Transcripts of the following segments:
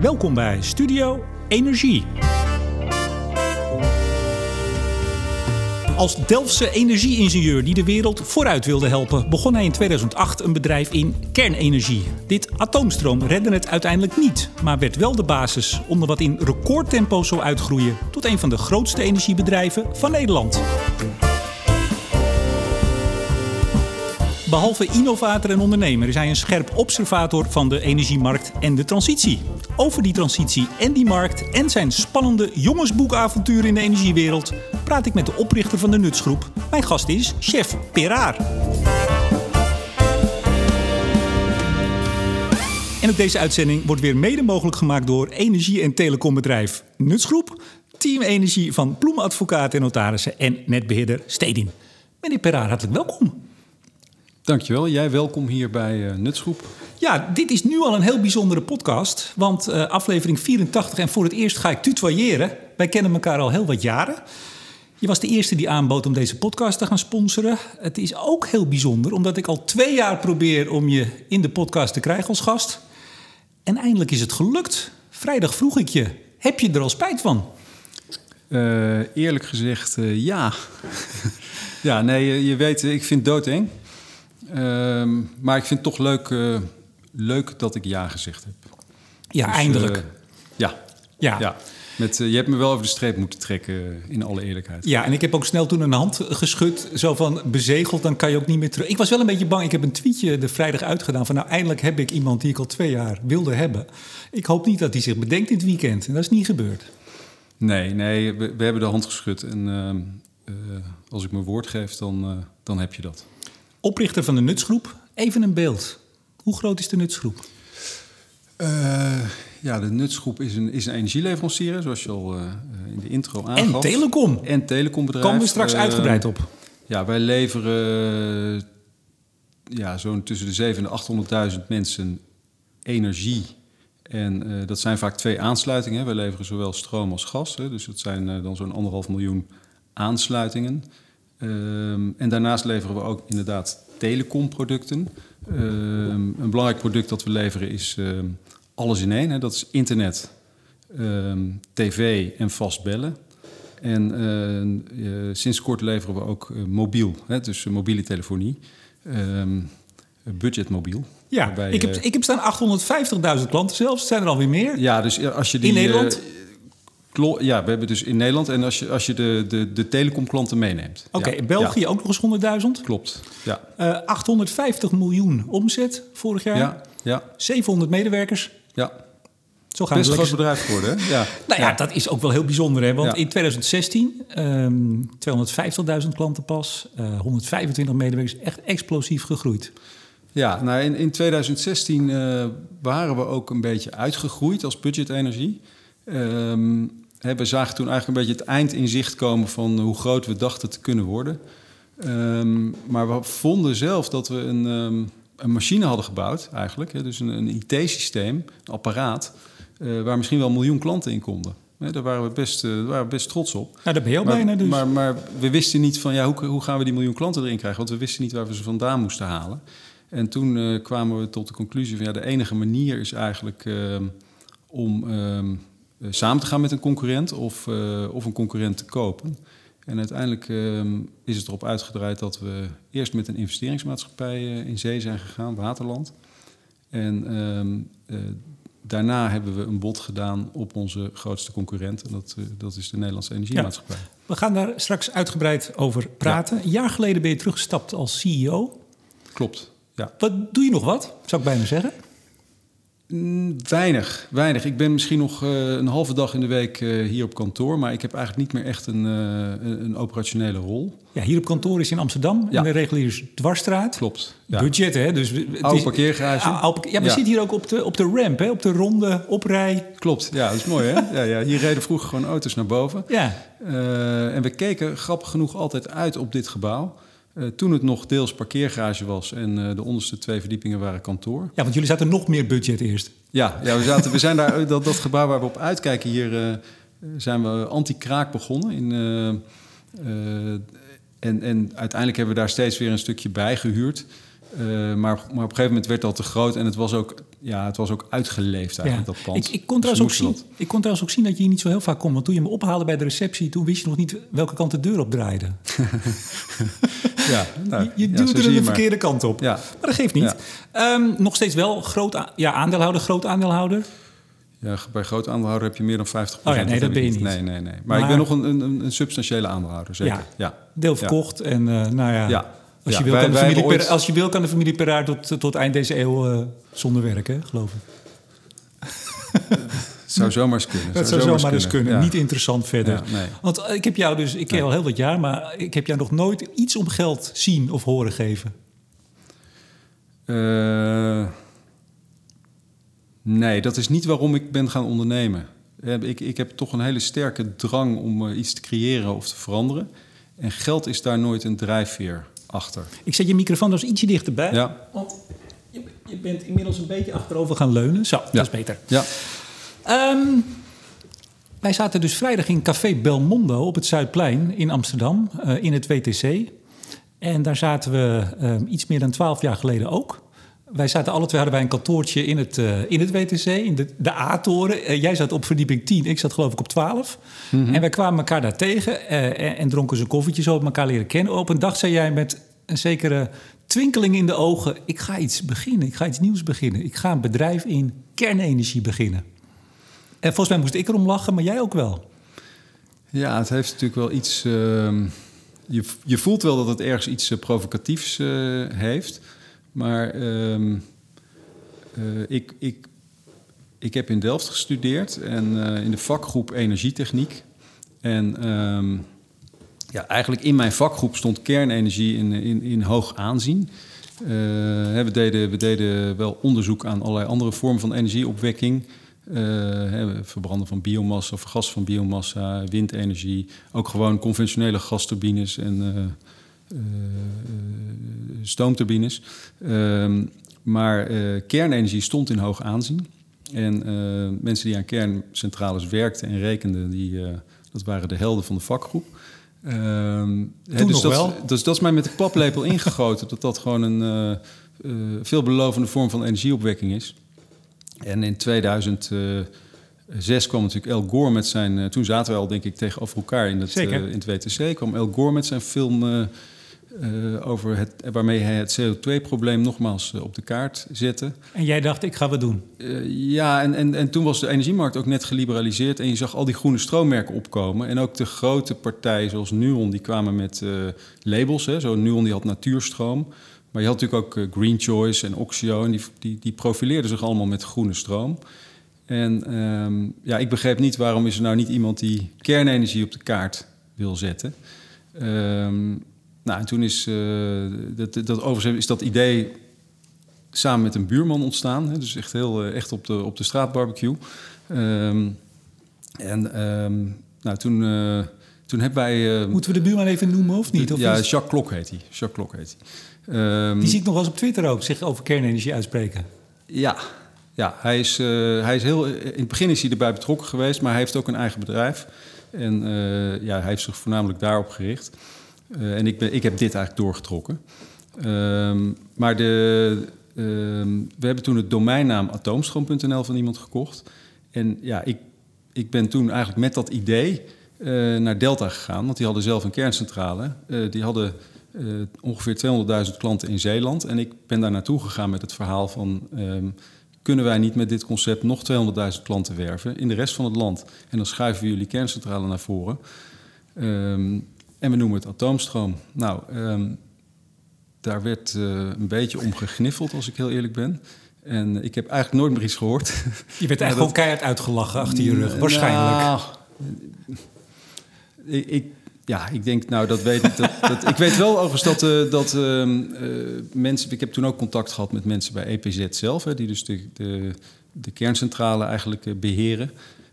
Welkom bij Studio Energie. Als Delftse energieingenieur die de wereld vooruit wilde helpen, begon hij in 2008 een bedrijf in kernenergie. Dit atoomstroom redde het uiteindelijk niet, maar werd wel de basis om er wat in recordtempo zou uitgroeien tot een van de grootste energiebedrijven van Nederland. Behalve innovator en ondernemer is hij een scherp observator van de energiemarkt en de transitie. Over die transitie en die markt en zijn spannende jongensboekavontuur in de energiewereld praat ik met de oprichter van de Nutsgroep. Mijn gast is chef Peraar. En ook deze uitzending wordt weer mede mogelijk gemaakt door energie- en telecombedrijf Nutsgroep, Team Energie van Ploemadvocaten en Notarissen en netbeheerder Stedin. Meneer Peraar, hartelijk welkom. Dankjewel. Jij welkom hier bij uh, Nutsgroep. Ja, dit is nu al een heel bijzondere podcast. Want uh, aflevering 84 en voor het eerst ga ik tutoyeren. Wij kennen elkaar al heel wat jaren. Je was de eerste die aanbood om deze podcast te gaan sponsoren. Het is ook heel bijzonder, omdat ik al twee jaar probeer om je in de podcast te krijgen als gast. En eindelijk is het gelukt. Vrijdag vroeg ik je, heb je er al spijt van? Uh, eerlijk gezegd, ja. ja, nee, je weet, ik vind het doodeng. Uh, maar ik vind het toch leuk, uh, leuk dat ik ja gezegd heb. Ja, dus, eindelijk. Uh, ja. ja. ja. Met, uh, je hebt me wel over de streep moeten trekken, in alle eerlijkheid. Ja, en ik heb ook snel toen een hand geschud, zo van bezegeld, dan kan je ook niet meer terug. Ik was wel een beetje bang. Ik heb een tweetje de vrijdag uitgedaan van nou, eindelijk heb ik iemand die ik al twee jaar wilde hebben. Ik hoop niet dat hij zich bedenkt dit weekend. En dat is niet gebeurd. Nee, nee, we, we hebben de hand geschud. En ehm, als ik mijn woord geef, dan, dan heb je dat. Oprichter van de Nutsgroep. Even een beeld. Hoe groot is de Nutsgroep? Uh, ja, de Nutsgroep is een, is een energieleverancier, zoals je al uh, in de intro aangaf. En telecom. En telecombedrijf. Komen we straks uh, uitgebreid op. Ja, wij leveren ja, zo'n tussen de 700 en 800.000 mensen energie. En dat zijn vaak twee aansluitingen. Wij leveren zowel stroom als gas. Hè, dus dat zijn dan zo'n anderhalf miljoen aansluitingen. Um, en daarnaast leveren we ook inderdaad telecomproducten. Um, een belangrijk product dat we leveren is um, alles in één. Hè. Dat is internet, tv en vast bellen. En uh, uh, sinds kort leveren we ook uh, mobiel, hè, dus mobiele telefonie. budgetmobiel. Ja, waarbij, ik, heb, ik heb staan 850.000 klanten zelfs. zijn er alweer meer. Ja, dus als je die... In Nederland? Ja, we hebben dus in Nederland en als je, als je de, de, de telecomklanten meeneemt. Oké, okay, ja. in België ja. ook nog eens 100.000? Klopt, ja. Uh, 850 miljoen omzet vorig jaar. Ja, ja. 700 medewerkers. Ja. Zo gaan Best we een groot bedrijf geworden, hè? Ja. nou ja, ja, dat is ook wel heel bijzonder, hè? Want in 2016 um, 250.000 klanten pas, uh, 125 medewerkers, echt explosief gegroeid. Ja, nou in, in 2016 uh, waren we ook een beetje uitgegroeid als budgetenergie. Um, we zagen toen eigenlijk een beetje het eind in zicht komen van hoe groot we dachten te kunnen worden. Um, maar we vonden zelf dat we een, um, een machine hadden gebouwd, eigenlijk. Hè, dus een, een IT-systeem, een apparaat, uh, waar misschien wel een miljoen klanten in konden. Hè, daar waren we best, uh, daar waren we best trots op. Nou, daar ben je maar, bijna dus. Maar, maar, we wisten niet van, ja, hoe, hoe gaan we die miljoen klanten erin krijgen? Want we wisten niet waar we ze vandaan moesten halen. En toen uh, kwamen we tot de conclusie van, ja, de enige manier is eigenlijk om uh, samen te gaan met een concurrent of, uh, of een concurrent te kopen. En uiteindelijk uh, is het erop uitgedraaid dat we eerst met een investeringsmaatschappij uh, in zee zijn gegaan, Waterland. En ehm, daarna hebben we een bod gedaan op onze grootste concurrent. En dat, dat is de Nederlandse Energiemaatschappij. Ja, we gaan daar straks uitgebreid over praten. Ja. Een jaar geleden ben je teruggestapt als CEO. Klopt, ja. Wat doe je nog wat, zou ik bijna zeggen? Weinig, weinig. Ik ben misschien nog uh, een halve dag in de week uh, hier op kantoor, maar ik heb eigenlijk niet meer echt een, uh, een operationele rol. Ja, hier op kantoor is in Amsterdam, ja. in de reguliere dwarsstraat. Klopt. Ja. Budget, hè? Dus het oude parkeergarage. Ja, oude, ja we ja. zitten hier ook op de, op de ramp, hè? op de ronde oprij. Klopt, ja, dat is mooi, hè? ja, ja. Hier reden vroeger gewoon auto's naar boven. Ja. en we keken grappig genoeg altijd uit op dit gebouw. Uh, toen het nog deels parkeergarage was en uh, de onderste twee verdiepingen waren kantoor. Ja, want jullie zaten nog meer budget eerst. Ja, ja we, zaten, we zijn daar, dat, dat gebouw waar we op uitkijken hier, uh, zijn we anti-kraak begonnen. In, en, en uiteindelijk hebben we daar steeds weer een stukje bij gehuurd. Eh, maar, maar op een gegeven moment werd dat te groot en het was ook, ja, het was ook uitgeleefd eigenlijk, dat pand. Ik, ik, kon Dus trouwens ook we zien, moesten ik kon trouwens ook zien dat je hier niet zo heel vaak kon. Want toen je me ophaalde bij de receptie, toen wist je nog niet welke kant de deur op draaide. dat- Ja, nou, je je duwde er de verkeerde kant op. Ja. Maar dat geeft niet. Ehm, nog steeds wel groot ja, aandeelhouder, groot aandeelhouder. Ja, bij groot aandeelhouder heb je meer dan 50 Oh ja, nee, dat ben je niet. Nee, nee, nee. Maar, Maar- ik ben nog een, een, een substantiële aandeelhouder, zeker. Ja. Ja. Deel verkocht. En eh, nou ja, Ja. Als, je wil, wij- kan de familie Per- ooit- als je wil, kan de familie tot, tot eind deze eeuw eh, zonder werk, hè, geloof ik. Het zou zomaar eens kunnen. Dat zou zomaar eens kunnen. Ja. Niet interessant verder. Ja, nee. Want ik heb jou dus, ik ken al heel wat jaar, maar ik heb jou nog nooit iets om geld zien of horen geven. Eh, nee, dat is niet waarom ik ben gaan ondernemen. Eh, Ik, ik heb toch een hele sterke drang om iets te creëren of te veranderen. En geld is daar nooit een drijfveer achter. Ik zet je microfoon dus ietsje dichterbij. Ja. Want je, je bent inmiddels een beetje achterover gaan leunen. Zo, dat is beter. Ja, Ehm, wij zaten dus vrijdag in Café Belmondo op het Zuidplein in Amsterdam, eh, in het WTC. En daar zaten we ehm, iets meer dan twaalf jaar geleden ook. Wij zaten alle twee hadden wij een kantoortje in het, eh, in het WTC, in de, de A-toren. Eh, jij zat op verdieping 10, ik zat geloof ik op 12. En wij kwamen elkaar daar tegen eh, en, en dronken zo'n koffietje zo, elkaar leren kennen. Op een dag zei jij met een zekere twinkeling in de ogen... ik ga iets beginnen, ik ga iets nieuws beginnen. Ik ga een bedrijf in kernenergie beginnen. En volgens mij moest ik erom lachen, maar jij ook wel. ja het heeft natuurlijk wel iets... ehm, je, je voelt wel dat het ergens iets provocatiefs heeft. Maar ehm, eh, ik, ik, ik heb in Delft gestudeerd en eh, in de vakgroep energietechniek. En ehm, ja, eigenlijk in mijn vakgroep stond kernenergie in, in, in hoog aanzien. Eh, we, deden, we deden wel onderzoek aan allerlei andere vormen van energieopwekking. Verbranden van biomassa of gas van biomassa, windenergie. Ook gewoon conventionele gasturbines en stoomturbines. Ehm, maar eh, kernenergie stond in hoog aanzien. En eh, mensen die aan kerncentrales werkten en rekenden, die, eh, dat waren de helden van de vakgroep. Ehm, dus, nog dat, wel. dus dat is mij met de paplepel ingegoten, dat dat gewoon een eh, eh, veelbelovende vorm van energieopwekking is. En in 2006 kwam natuurlijk El Gore met zijn... eh, toen zaten we al, denk ik, tegenover elkaar in eh, in het WTC. kwam El Gore met zijn film eh, over het, waarmee hij het CO2-probleem nogmaals eh, op de kaart zette. En jij dacht, ik ga wat doen. Eh, ja, en, en, en toen was de energiemarkt ook net geliberaliseerd... en je zag al die groene stroommerken opkomen. En ook de grote partijen zoals Nuon, die kwamen met labels. Hè. Zo Nuon die had natuurstroom. Maar je had natuurlijk ook Green Choice en Oxio... en die, die, die profileerden zich allemaal met groene stroom. En ehm, ja, ik begreep niet waarom is er nou niet iemand... die kernenergie op de kaart wil zetten. Ehm, nou, en toen is, eh, dat, dat, overigens is dat idee samen met een buurman ontstaan. Hè, dus echt, heel, eh, echt op de, op de straatbarbecue. Ehm, en ehm, nou, toen, eh, toen hebben wij... Moeten we de buurman even noemen of niet? Of ja, is- Jacques Klok heet hij. Jacques Klok heet hij. Ehm, die zie ik nog wel eens op Twitter ook zich over kernenergie uitspreken. ja, ja hij, is, hij is heel... In het begin is hij erbij betrokken geweest, maar hij heeft ook een eigen bedrijf. En ja, hij heeft zich voornamelijk daarop gericht. Eh, en ik, ik heb dit eigenlijk doorgetrokken. Ehm, maar de, ehm, we hebben toen het domeinnaam atoomstroom.nl van iemand gekocht. En ja, ik, ik ben toen eigenlijk met dat idee eh, naar Delta gegaan. Want die hadden zelf een kerncentrale. Eh, die hadden ongeveer 200.000 klanten in Zeeland. En ik ben daar naartoe gegaan met het verhaal van... ehm, kunnen wij niet met dit concept nog 200.000 klanten werven in de rest van het land? En dan schuiven we jullie kerncentrale naar voren. Ehm, en we noemen het atoomstroom. Nou, ehm, daar werd eh, een beetje om gegniffeld, als ik heel eerlijk ben. En ik heb eigenlijk nooit meer iets gehoord. Je werd Ja, echt dat- gewoon keihard uitgelachen achter je rug, waarschijnlijk. Nou, ik, ik, ja, ik denk, nou, dat weet ik. Dat, dat, ik weet wel overigens dat, eh, dat ehm, eh, mensen... Ik heb toen ook contact gehad met mensen bij EPZ zelf... Hè, die dus de, de, de kerncentrale eigenlijk eh, beheren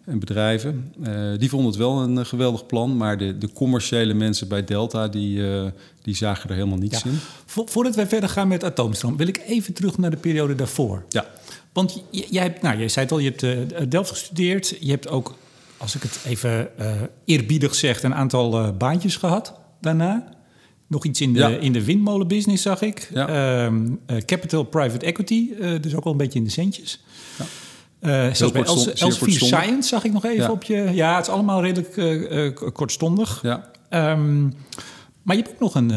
en bedrijven. Eh, die vonden het wel een eh, geweldig plan... maar de, de commerciële mensen bij Delta... die, eh, die zagen er helemaal niets Ja. in. Vo- voordat wij verder gaan met atoomstroom, wil ik even terug naar de periode daarvoor. Ja, Want jij hebt, nou, jij zei het al, je hebt Delft gestudeerd. Je hebt ook, als ik het even eerbiedig zeg, een aantal baantjes gehad daarna. Nog iets in de, Ja. in de windmolenbusiness zag ik. Ja. Ehm, eh, Capital Private Equity, dus ook wel een beetje in de centjes. Ja. Eh, zelfs bij Els- Elsevier. Science zag ik nog even Ja. op je... Ja, het is allemaal redelijk eh, eh, kortstondig. Ja, Ehm, maar je hebt ook nog een,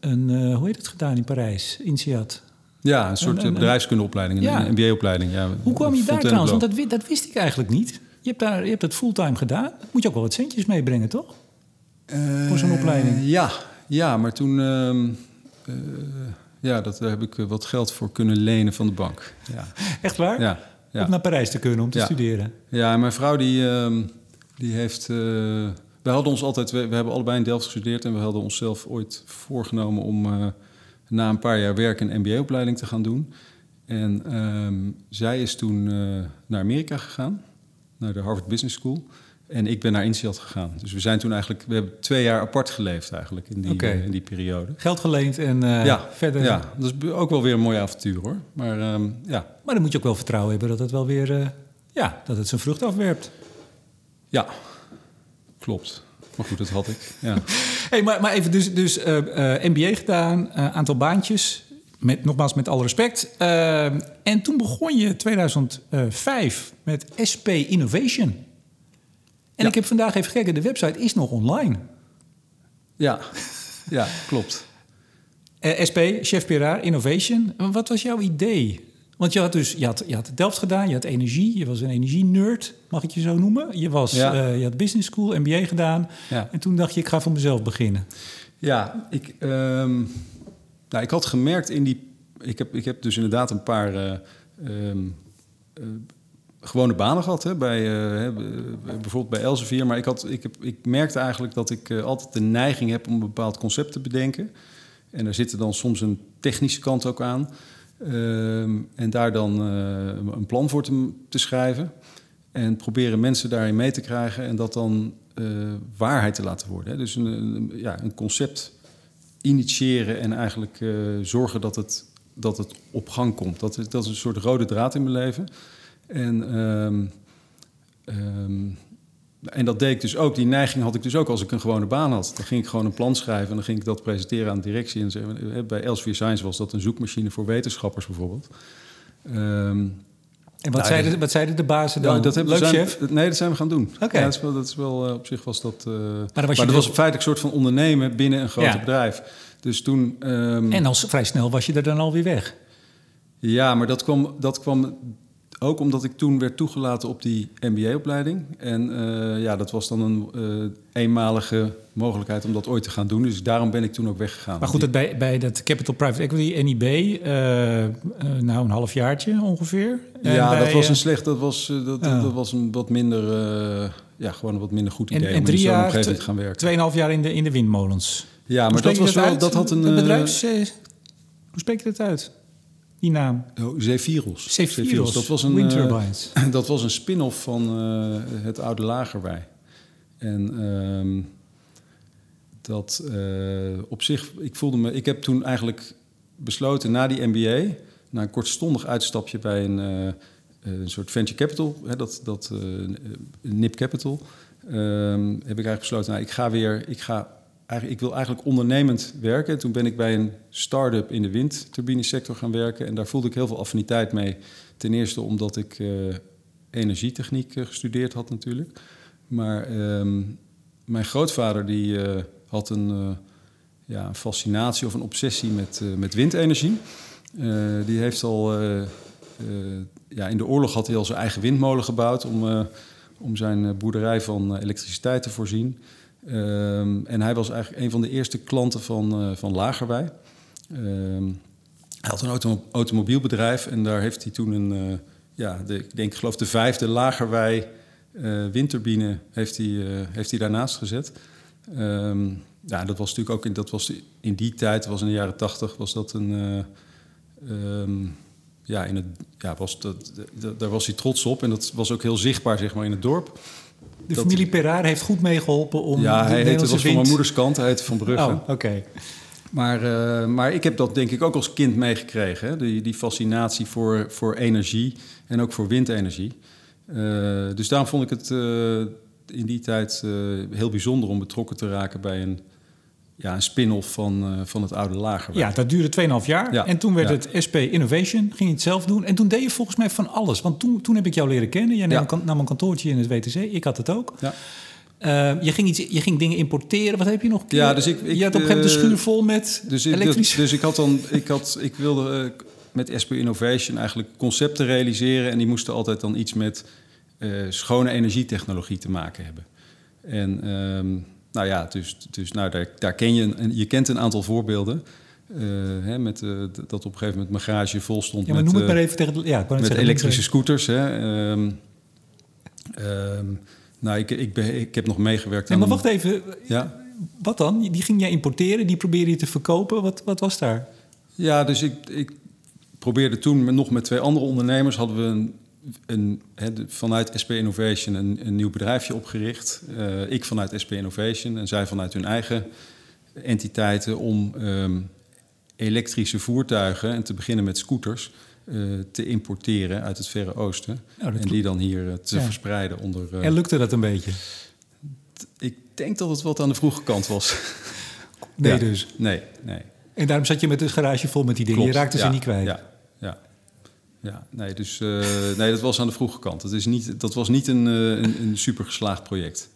een hoe heet het gedaan in Parijs, INSEAD. ja een soort bedrijfskundeopleiding, Ja. een MBA-opleiding. Ja, Hoe kwam je daar trouwens? Want dat... dat, wi- dat wist ik eigenlijk niet. Je hebt, daar, je hebt het fulltime gedaan. Moet je ook wel wat centjes meebrengen, toch? voor zo'n opleiding? Ja, ja, maar toen... ehm, eh, ja, dat, daar heb ik wat geld voor kunnen lenen van de bank. Ja, Echt waar? ja, Om ja. naar Parijs te kunnen om te Ja. studeren. ja en mijn vrouw die, ehm, die heeft... eh, we hadden ons altijd... We, we hebben allebei in Delft gestudeerd... en we hadden onszelf ooit voorgenomen om... eh, na een paar jaar werk een MBA-opleiding te gaan doen. En ehm, zij is toen eh, naar Amerika gegaan, naar de Harvard Business School. En ik ben naar INSEAD gegaan. Dus we zijn toen eigenlijk, we hebben twee jaar apart geleefd eigenlijk in die, eh, in die periode. Geld geleend en eh, ja, verder. ja, dat is ook wel weer een mooi avontuur hoor. Maar ehm, ja, Maar dan moet je ook wel vertrouwen hebben dat het wel weer... eh, ja, dat het zijn vrucht afwerpt. ja, klopt. Maar goed, dat had ik. Ja, Hey, maar, maar even, dus, dus MBA gedaan, aantal baantjes. Met, nogmaals, met alle respect. Eh, en toen begon je 2005 met SP Innovation. En Ja. ik heb vandaag even gekeken, de website is nog online. ja, ja klopt. Eh, SP, Chef Peraar, Innovation. Wat was jouw idee? Want je had dus je had, je had Delft gedaan, je had energie, je was een energie-nerd, mag ik je zo noemen. Je, was, Ja. eh, je had business school, MBA gedaan. Ja. En toen dacht je, ik ga voor mezelf beginnen. Ja, ik, ehm, nou, ik had gemerkt in die. Ik heb, ik heb dus inderdaad een paar eh, ehm, eh, gewone banen gehad. Hè, bij, eh, bijvoorbeeld bij Elsevier. Maar ik, had, ik, heb, ik merkte eigenlijk dat ik eh, altijd de neiging heb om een bepaald concept te bedenken. En daar zit dan soms een technische kant ook aan. Ehm, en daar dan eh, een plan voor te, schrijven. En proberen mensen daarin mee te krijgen en dat dan waarheid te laten worden. Hè. Dus een, ja, een concept initiëren en eigenlijk zorgen dat het, dat het op gang komt. Dat dat is een soort rode draad in mijn leven. En, ehm, ehm, en dat deed ik dus ook. Die neiging had ik dus ook als ik een gewone baan had. Dan ging ik gewoon een plan schrijven en dan ging ik dat presenteren aan de directie. En zeggen, eh, bij Elsevier Science was dat een zoekmachine voor wetenschappers bijvoorbeeld. Ehm, En wat, Nou, zeiden, dat- wat zeiden de bazen dan? ja, dat Leuk, zijn, chef. Nee, dat zijn we gaan doen. Oké. Ja, dat is wel, dat is wel eh, op zich was dat. eh, maar was dat je was, dus- feitelijk een soort van ondernemen binnen een groot bedrijf. Dus toen. En als vrij snel was je er dan alweer weg. Ja, maar dat kwam, dat kwam ook omdat ik toen werd toegelaten op die MBA-opleiding. En eh, ja, dat was dan een eh, eenmalige mogelijkheid om dat ooit te gaan doen. Dus daarom ben ik toen ook weggegaan. Maar goed, bij, bij dat Capital Private Equity, NIB, eh, eh, nou een halfjaartje ongeveer. En ja, bij, dat was een slecht, dat was, dat, dat was een wat minder, ja, gewoon een wat minder goed En- idee en om in drie zo'n omgeving te gaan werken. Tweeënhalf jaar in de, in de windmolens. Ja, maar dat was wel, uit? dat had een... Het bedrijfs, hoe spreek je dat uit? Die naam. Oh, Zephyrus. Zephyrus, Dat was een, wind eh, turbines. dat was een spin-off van eh, het oude Lagerwij. En ehm, dat eh, op zich, ik voelde me, ik heb toen eigenlijk besloten na die MBA, na een kortstondig uitstapje bij een, eh, een soort venture capital, hè, dat, dat eh, NIP Capital, ehm, heb ik eigenlijk besloten, nou, ik ga weer, ik ga ik wil eigenlijk ondernemend werken. En toen ben ik bij een start-up in de windturbinesector gaan werken. En daar voelde ik heel veel affiniteit mee. Ten eerste omdat ik eh, energietechniek eh, gestudeerd had natuurlijk. Maar ehm, mijn grootvader die eh, had een, ja, fascinatie of een obsessie met, met windenergie. Die heeft al... ja, in de oorlog had hij al zijn eigen windmolen gebouwd... om, om zijn boerderij van elektriciteit te voorzien. Ehm, en hij was eigenlijk een van de eerste klanten van, eh, van Lagerwij. Ehm, hij had een auto automobielbedrijf en daar heeft hij toen een, eh, ja, de, ik denk, geloof de vijfde Lagerwij eh, windturbine heeft hij, heeft hij daarnaast gezet. Ehm, ja, dat was natuurlijk ook in, dat was in die tijd, was in de jaren tachtig, was dat een. ja, in het, ja was dat- daar was hij trots op en dat was ook heel zichtbaar zeg maar, in het dorp. De dat- familie Perraar heeft goed meegeholpen om ja, de hij heette, was van mijn moeders kant, hij heette Van Brugge. Oh, oké. Maar, eh, maar ik heb dat denk ik ook als kind meegekregen. Hè? Die, die fascinatie voor, voor energie en ook voor windenergie. Eh, dus daarom vond ik het eh, in die tijd heel bijzonder om betrokken te raken bij een, ja, een spin-off van, eh, van het oude lagerwerk. Ja, dat duurde 2,5 jaar. Ja, En toen werd ja. het SP Innovation, ging je het zelf doen. En toen deed je volgens mij van alles. Want toen, toen heb ik jou leren kennen. Jij Ja. nam, nam een kantoortje in het WTC. Ik had het ook. Ja. Eh, je, ging iets, je ging dingen importeren. Wat heb je nog? Ja, dus ik- ik, je had op een gegeven moment een eh, schuur vol met Dus, ik- elektrisch... dus, dus ik had dan, ik, had, ik wilde met SP Innovation eigenlijk concepten realiseren en die moesten altijd dan iets met schone energietechnologie te maken hebben. En ehm, nou ja, dus, dus nou, daar, daar ken je, een, je kent een aantal voorbeelden. eh, hè, met, d- dat op een gegeven moment mijn garage vol stond ja, maar met, noem het eh, maar even tegen... de- Ja, ik met zeggen, elektrische scooters. Hè. Ehm, ehm, nou, ik, ik, ben, ik heb nog meegewerkt. Nee, aan... maar wacht even. Ja. Wat dan? Die ging jij importeren, die probeerde je te verkopen. Wat, wat was daar? Ja, dus ik, ik probeerde toen met, nog met twee andere ondernemers... hadden we een, een, vanuit SP Innovation een, een nieuw bedrijfje opgericht. Eh, ik vanuit SP Innovation en zij vanuit hun eigen entiteiten... om ehm, elektrische voertuigen, en te beginnen met scooters... eh, te importeren uit het Verre Oosten. Nou, en die dan hier eh, te Ja. verspreiden onder... En lukte dat een beetje? ik denk dat het wat aan de vroege kant was. Nee Ja. dus. Nee, nee. En daarom zat je met een garage vol met die dingen. Klopt. Je raakte ze Ja, niet kwijt. Ja, ja. Ja. Nee, dus, eh, nee, dat was aan de vroege kant. Dat, is niet, dat was niet een, eh, een, een super geslaagd project.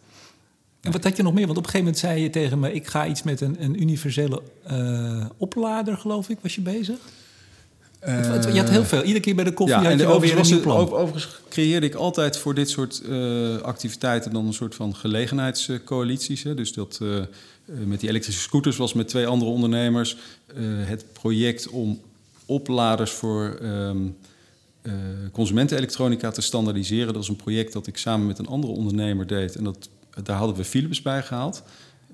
En wat had je nog meer? Want op een gegeven moment zei je tegen me... ik ga iets met een, een universele eh, oplader, geloof ik, was je bezig? Je had heel veel. Iedere keer bij de koffie ja, had en je een overigens, nieuw plan. over- overigens creëerde ik altijd voor dit soort activiteiten dan een soort van gelegenheidscoalities. Hè. Dus dat met die elektrische scooters was met twee andere ondernemers het project om opladers voor ehm eh, consumentenelektronica te standaardiseren. Dat is een project dat ik samen met een andere ondernemer deed. En dat, daar hadden we Philips bij gehaald.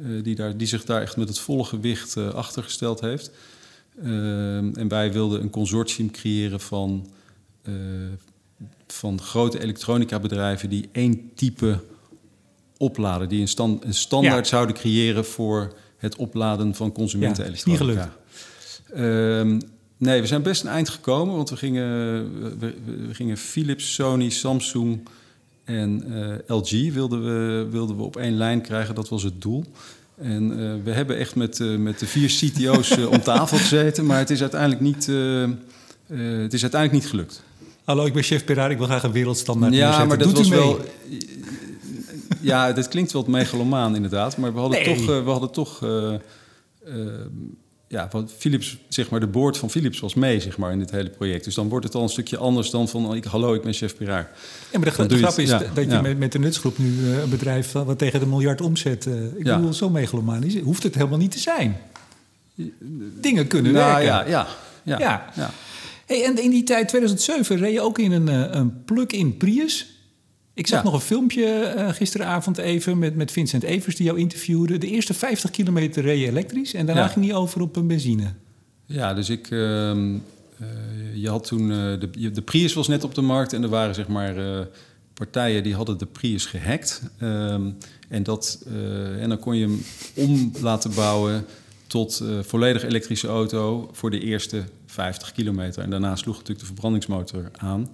eh, die, daar, die zich daar echt met het volle gewicht eh, achter gesteld heeft. Ehm, en wij wilden een consortium creëren van, van grote elektronica-bedrijven die één type oplader, die een, stand, een standaard Ja. zouden creëren voor het opladen van Ja, consumentenelektronica. is niet nee, we zijn best een eind gekomen, want we gingen, we, gingen Philips, Sony, Samsung en eh, LG wilden we, wilden we op één lijn krijgen. Dat was het doel. En eh, we hebben echt met, eh, met de vier CTO's om tafel gezeten, maar het is uiteindelijk niet, het is uiteindelijk niet gelukt. Hallo, ik ben chef Perard. Ik wil graag een wereldstandaard ja, maar dat Doet was wel. Ja, dit klinkt wel megalomaan inderdaad, maar we hadden Nee. toch, we hadden toch, ja, wat Philips, zeg maar, de board van Philips was mee, zeg maar, in dit hele project. Dus dan wordt het al een stukje anders dan van, ik, hallo, ik ben chef Piraar. Ja, maar de, grap is ja, dat je met, met de nutsgroep nu eh, een bedrijf wat tegen de miljard omzet. eh, ik Ja. bedoel, zo megalomaan is, hoeft het helemaal niet te zijn. Dingen kunnen Nou, werken. ja, ja, ja, Ja. ja. Hey, en in die tijd, 2007, reed je ook in een, eh, een plug-in Prius. Ik zag Ja. nog een filmpje eh, gisteravond even met, met Vincent Evers die jou interviewde. De eerste 50 kilometer reed je elektrisch en daarna Ja. ging hij over op een benzine. Ja, dus ik. ehm, eh, je had toen. eh, de, de Prius was net op de markt en er waren zeg maar. partijen die hadden de Prius gehackt. Ehm, en, dat, en dan kon je hem om laten bouwen tot volledig elektrische auto voor de eerste 50 kilometer. En daarna sloeg natuurlijk de verbrandingsmotor aan.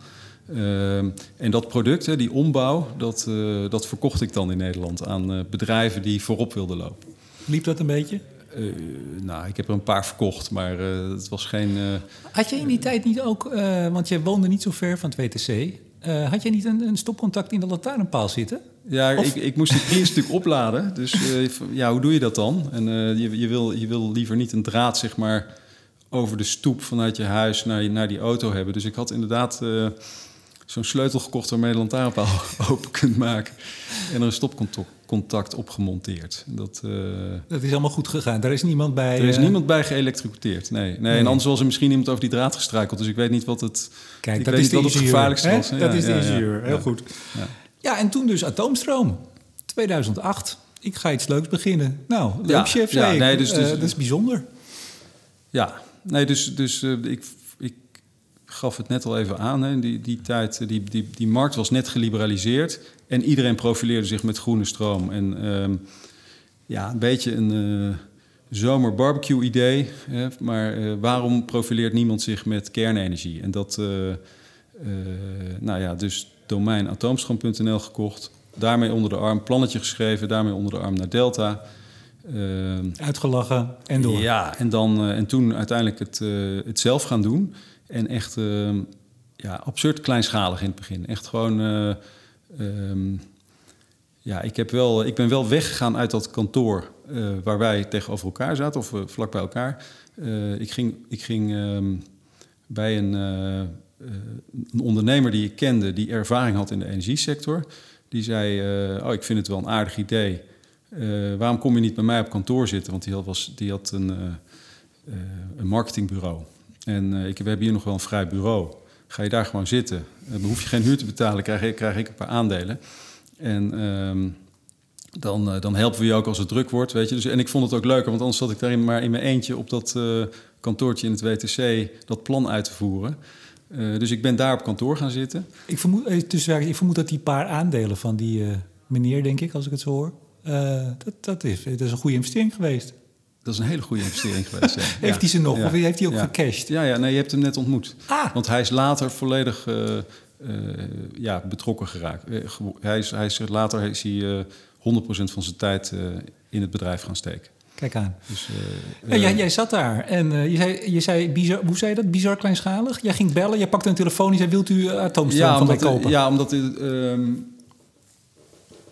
Ehm, en dat product, hè, die ombouw, dat, eh, dat verkocht ik dan in Nederland aan eh, bedrijven die voorop wilden lopen. Liep dat een beetje? Eh, nou, ik heb er een paar verkocht, maar het was geen. Had je in die tijd niet ook, want jij woonde niet zo ver van het WTC... had jij niet een, een stopcontact in de lantaarnpaal zitten? Ja, Of- ik, ik moest die Prius natuurlijk opladen. Dus ja, hoe doe je dat dan? En je, je, wil, je wil liever niet een draad, zeg maar, over de stoep vanuit je huis naar, je- naar die auto hebben. Dus ik had inderdaad zo'n sleutel gekocht waarmee je de lantaarnpaal open kunt maken. En er een stopcontact op gemonteerd. Dat, eh, Dat is allemaal goed gegaan. Daar is niemand bij... er is eh, niemand bij geëlektrocuteerd. Nee. Nee, Nee. En anders was er misschien iemand over die draad gestruikeld. Dus ik weet niet wat het, Kijk, ik dat weet is niet de wat het ingenieur, gevaarlijkste was. Dat is de ja, ja. ingenieur, heel goed. Ja. Ja, en toen dus atoomstroom. 2008. Ik ga iets leuks beginnen. Nou, leuk Ja, chef, ja, nee, dus- Eh, dus- dat is bijzonder. Ja, nee, dus, dus ik gaf het net al even aan. Hè. Die, die tijd, eh, die, die, die markt was net geliberaliseerd. En iedereen profileerde zich met groene stroom. En ehm, ja, een beetje een eh, zomer barbecue idee. Hè. Maar eh, waarom profileert niemand zich met kernenergie? En dat, eh, eh, nou ja, dus domein atoomstroom.nl gekocht. Daarmee onder de arm, plannetje geschreven, daarmee onder de arm naar Delta. Ehm, Uitgelachen en door. Ja, en, dan, eh, en toen uiteindelijk het, eh, het zelf gaan doen. En echt ehm, ja, absurd kleinschalig in het begin. Echt gewoon... eh, ehm, ja, ik, heb wel, ik ben wel weggegaan uit dat kantoor eh, waar wij tegenover elkaar zaten, of eh, vlak bij elkaar. Ik ging, ik ging ehm, bij een, een ondernemer die ik kende, die ervaring had in de energiesector. Die zei, oh, ik vind het wel een aardig idee. Waarom kom je niet bij mij op kantoor zitten? Want die had, was, die had een, een marketingbureau. En eh, ik, we hebben hier nog wel een vrij bureau. Ga je daar gewoon zitten. Dan hoef je geen huur te betalen, krijg, ik- krijg ik een paar aandelen. En ehm, dan, eh, dan helpen we je ook als het druk wordt, weet je. Dus, en ik vond het ook leuker, want anders zat ik daar maar in mijn eentje op dat eh, kantoortje in het WTC dat plan uit te voeren. Eh, dus ik ben daar op kantoor gaan zitten. Ik, vermoed, eh, tussenwerk, ik vermoed dat die paar aandelen van die eh, meneer, denk ik, als ik het zo hoor... eh, dat, dat, is, dat is een goede investering geweest. Dat is een hele goede investering geweest. ja. Heeft hij ze nog? Of heeft hij ook gecashed? Ja, ja, nee, je hebt hem net ontmoet. Ah. Want hij is later volledig eh, eh, ja, betrokken geraakt. Eh, hij is, hij is, later is hij eh 100% van zijn tijd in het bedrijf gaan steken. Kijk aan. Dus, Ja, jij, jij zat daar en eh, je zei, je zei bizar, hoe zei je dat? Bizar kleinschalig? Jij ging bellen, jij pakte een telefoon en je zei, wilt u atoomstroom ja, van mij omdat, kopen? ja, omdat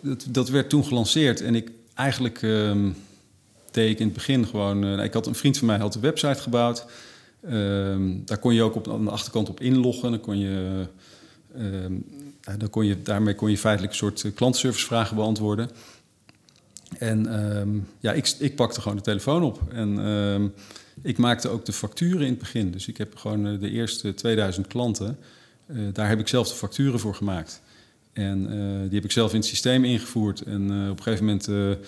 dat, dat werd toen gelanceerd. En ik eigenlijk ehm, deed ik in het begin gewoon... eh, ik had een vriend van mij had een website gebouwd. Ehm, daar kon je ook op, aan de achterkant op inloggen. Dan kon je, ehm, ja, dan kon je, daarmee kon je feitelijk een soort eh, klantenservicevragen beantwoorden. En ehm, ja, ik, ik pakte gewoon de telefoon op. En ik maakte ook de facturen in het begin. Dus ik heb gewoon eh, de eerste 2000 klanten... eh, daar heb ik zelf de facturen voor gemaakt. En eh, die heb ik zelf in het systeem ingevoerd. En eh, op een gegeven moment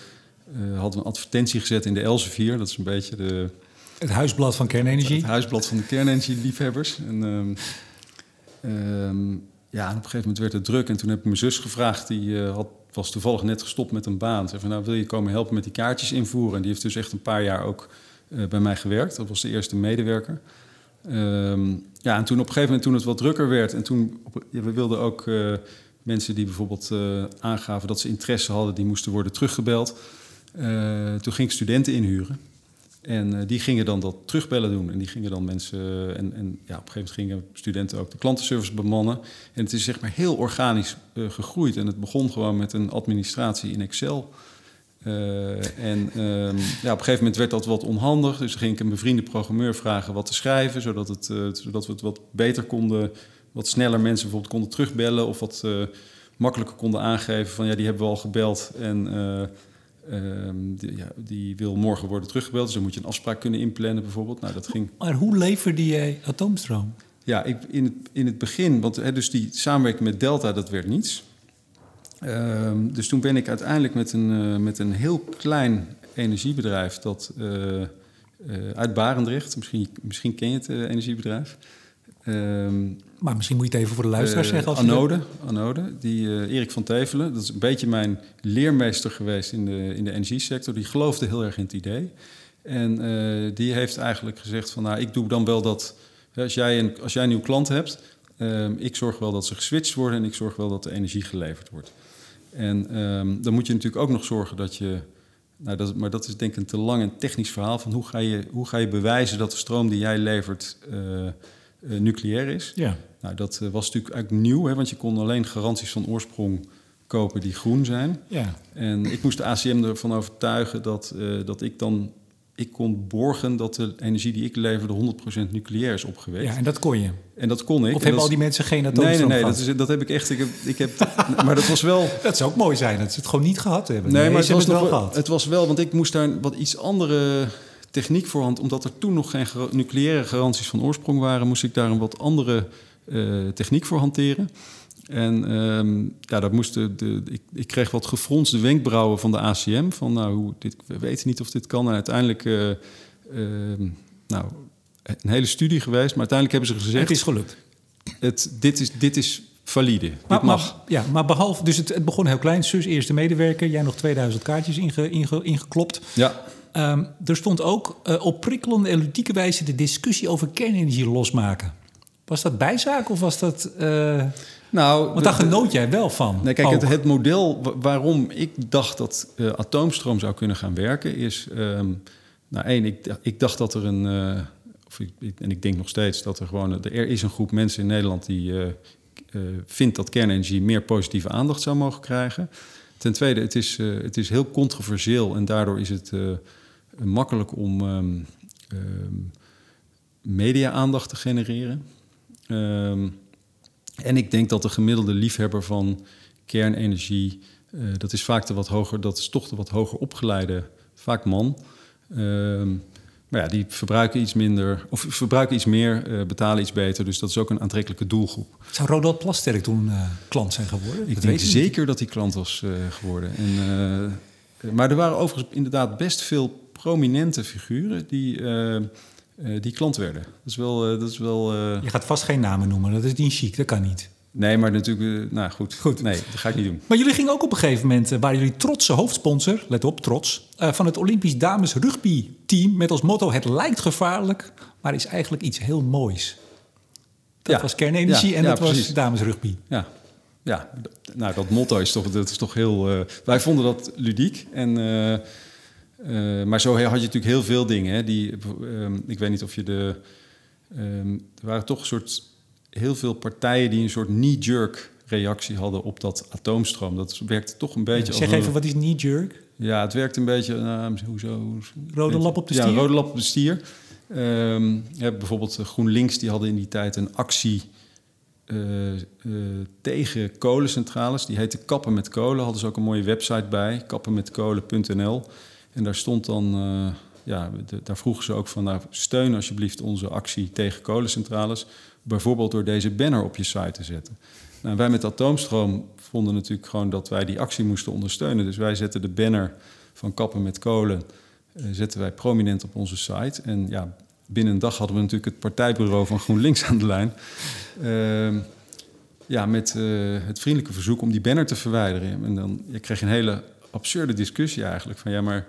eh, eh, hadden een advertentie gezet in de Elsevier. Dat is een beetje de, Het huisblad van kernenergie. het huisblad van de kernenergie-liefhebbers. En, ehm, ehm, ja, en op een gegeven moment werd het druk. En toen heb ik mijn zus gevraagd. Die eh, had, was toevallig net gestopt met een baan. Ze zei van, nou, wil je komen helpen met die kaartjes invoeren? En die heeft dus echt een paar jaar ook eh, bij mij gewerkt. Dat was de eerste medewerker. Ehm, ja, en toen op een gegeven moment, toen het wat drukker werd... en toen, ja, we wilden ook mensen die bijvoorbeeld aangaven... dat ze interesse hadden, die moesten worden teruggebeld. Eh, toen ging ik studenten inhuren. En eh, die gingen dan dat terugbellen doen. En die gingen dan mensen. eh, en, en ja, op een gegeven moment gingen studenten ook de klantenservice bemannen. En het is zeg maar heel organisch gegroeid. En het begon gewoon met een administratie in Excel. En ehm, ja, op een gegeven moment werd dat wat onhandig. Dus ging ik een bevriende programmeur vragen wat te schrijven. Zodat, het, zodat we het wat beter konden. Wat sneller mensen bijvoorbeeld konden terugbellen. Of wat makkelijker konden aangeven van ja, die hebben we al gebeld. En. Eh, Ehm, die, ja, die wil morgen worden teruggebeld, dus dan moet je een afspraak kunnen inplannen bijvoorbeeld. Nou, dat ging. Maar hoe leverde jij atoomstroom? Ja, ik, in, het, in het begin, want hè, dus die samenwerking met Delta, dat werd niets. Ehm, dus toen ben ik uiteindelijk met een, eh, met een heel klein energiebedrijf dat eh, eh, uit Barendrecht, misschien, misschien ken je het energiebedrijf. Ehm, Maar misschien moet je het even voor de luisteraars eh, zeggen. Als je Anode, Anode, die eh, Erik van Tevelen, dat is een beetje mijn leermeester geweest in de, in de energiesector. Die geloofde heel erg in het idee. En eh, die heeft eigenlijk gezegd van, nou, ik doe dan wel dat, als jij een, als jij een nieuw klant hebt, eh, ik zorg wel dat ze geswitcht worden en ik zorg wel dat de energie geleverd wordt. En ehm, dan moet je natuurlijk ook nog zorgen dat je, nou, dat, maar dat is denk ik een te lang en technisch verhaal van hoe ga je, hoe ga je bewijzen dat de stroom die jij levert nucleair is. Ja. Nou, dat eh, was natuurlijk eigenlijk nieuw, hè, want je kon alleen garanties van oorsprong kopen die groen zijn. Ja. En ik moest de ACM ervan overtuigen dat, eh, dat ik dan ik kon borgen dat de energie die ik leverde 100% nucleair is opgewekt. ja, en dat kon je. En dat kon ik. Of En hebben dat al die mensen geen Nee, atoomstroom nee, nee, gehad? dat, is, dat heb ik echt. Ik heb, ik heb, maar dat was wel. Dat zou ook mooi zijn, dat ze het gewoon niet gehad hebben. Nee, maar ze het was, het wel- gehad. het was wel, want ik moest daar wat iets andere techniek voor hand, omdat er toen nog geen gar- nucleaire garanties van oorsprong waren, moest ik daar een wat andere eh, techniek voor hanteren. En ehm, ja, dat moest de, de, ik, ik kreeg wat gefronste wenkbrauwen van de ACM. Van nou, hoe, dit, we weten niet of dit kan. En uiteindelijk, eh, ehm, nou, een hele studie geweest. Maar uiteindelijk hebben ze gezegd, het is gelukt. het, dit, is, dit is valide. Maar, dit mag. maar- ja, maar behalve, dus het, het begon heel klein. Sus eerste medewerker, jij nog 2000 kaartjes inge, inge- ingeklopt. ja, Ehm, er stond ook eh, op prikkelende en ludieke wijze de discussie over kernenergie losmaken. Was dat bijzaak of was dat... eh, Nou, Want daar genoot jij wel van. Nee, kijk, het, het model wa- waarom ik dacht dat eh, atoomstroom zou kunnen gaan werken is... ehm, nou, één, ik, dacht- ik dacht dat er een... of ik, ik- en ik denk nog steeds dat er gewoon... Er is een groep mensen in Nederland die vindt dat kernenergie meer positieve aandacht zou mogen krijgen. Ten tweede, het is, het is heel controversieel en daardoor is het makkelijk om ehm, media-aandacht te genereren. Ehm, en ik denk dat de gemiddelde liefhebber van kernenergie, eh, dat is vaak de wat hoger, dat is toch de wat hoger opgeleide, vaak man. Maar ja, die verbruiken iets minder, of verbruiken iets meer, eh, betalen iets beter. Dus dat is ook een aantrekkelijke doelgroep. Zou Rodolph Plasterk toen eh, klant zijn geworden? Ik Dat denk weet je zeker dat hij klant was geworden. En, maar er waren overigens inderdaad best veel prominente figuren die, eh, eh, die klant werden. Dat is wel. eh, dat is wel. Je gaat vast geen namen noemen, dat is niet chic, dat kan niet. nee, maar natuurlijk. nou goed. Goed. Nee, dat ga ik niet doen. Maar jullie gingen ook op een gegeven moment, waren jullie trotse hoofdsponsor, let op, trots, van het Olympisch Dames Rugby Team met als motto: Het lijkt gevaarlijk, maar is eigenlijk iets heel moois. Dat Ja. was kernenergie Ja, en ja, dat was dames rugby. Ja, ja nou, dat motto is toch, dat is toch heel... wij vonden dat ludiek. En, eh, eh, maar zo had je natuurlijk heel veel dingen. Hè, die, ehm, ik weet niet of je de... ehm, er waren toch een soort... Heel veel partijen die een soort knee-jerk reactie hadden op dat atoomstroom. Dat werkte toch een beetje als Zeg even, wat is knee jerk? Ja, het werkt een beetje... nou, hoezo? Rode lap op de Ja, stier? rode lap op de stier. Ehm, ja, bijvoorbeeld eh, GroenLinks, die hadden in die tijd een actie eh, eh, tegen kolencentrales. Die heette Kappen met Kolen. Hadden ze ook een mooie website bij, kappenmetkolen.nl. En daar stond dan, eh, ja, daar vroegen ze ook van, nou, steun alsjeblieft onze actie tegen kolencentrales. Bijvoorbeeld door deze banner op je site te zetten. Nou, wij met Atoomstroom vonden natuurlijk gewoon dat wij die actie moesten ondersteunen. Dus wij zetten de banner van Kappen met Kolen eh, zetten wij prominent op onze site. En ja, binnen een dag hadden we natuurlijk het partijbureau van GroenLinks aan de lijn. Ehm, ja, met eh, het vriendelijke verzoek om die banner te verwijderen. En dan je kreeg een hele absurde discussie eigenlijk. Van ja, maar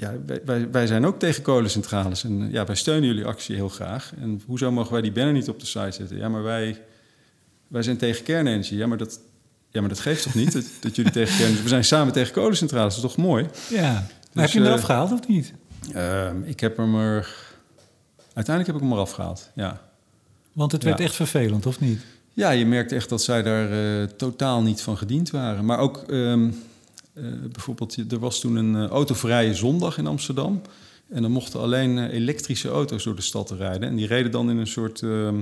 ja, wij, wij, zijn ook tegen kolencentrales. En eh, ja, wij steunen jullie actie heel graag. En hoezo mogen wij die banner niet op de site zetten? Ja, maar wij, wij zijn tegen kernenergie. Ja, maar dat, ja, maar dat geeft toch niet dat, dat jullie tegen kernenergie... We zijn samen tegen kolencentrales, dat is toch mooi? Ja. Maar Dus, heb je hem eh, eraf gehaald of niet? Ehm, ik heb hem er... Uiteindelijk heb ik hem eraf gehaald, ja. Want het werd ja. echt vervelend, of niet? Ja, je merkt echt dat zij daar eh, totaal niet van gediend waren. Maar ook ehm, eh, bijvoorbeeld, je- er was toen een eh, autovrije zondag in Amsterdam. En dan mochten alleen eh, elektrische auto's door de stad rijden. En die reden dan in een soort ehm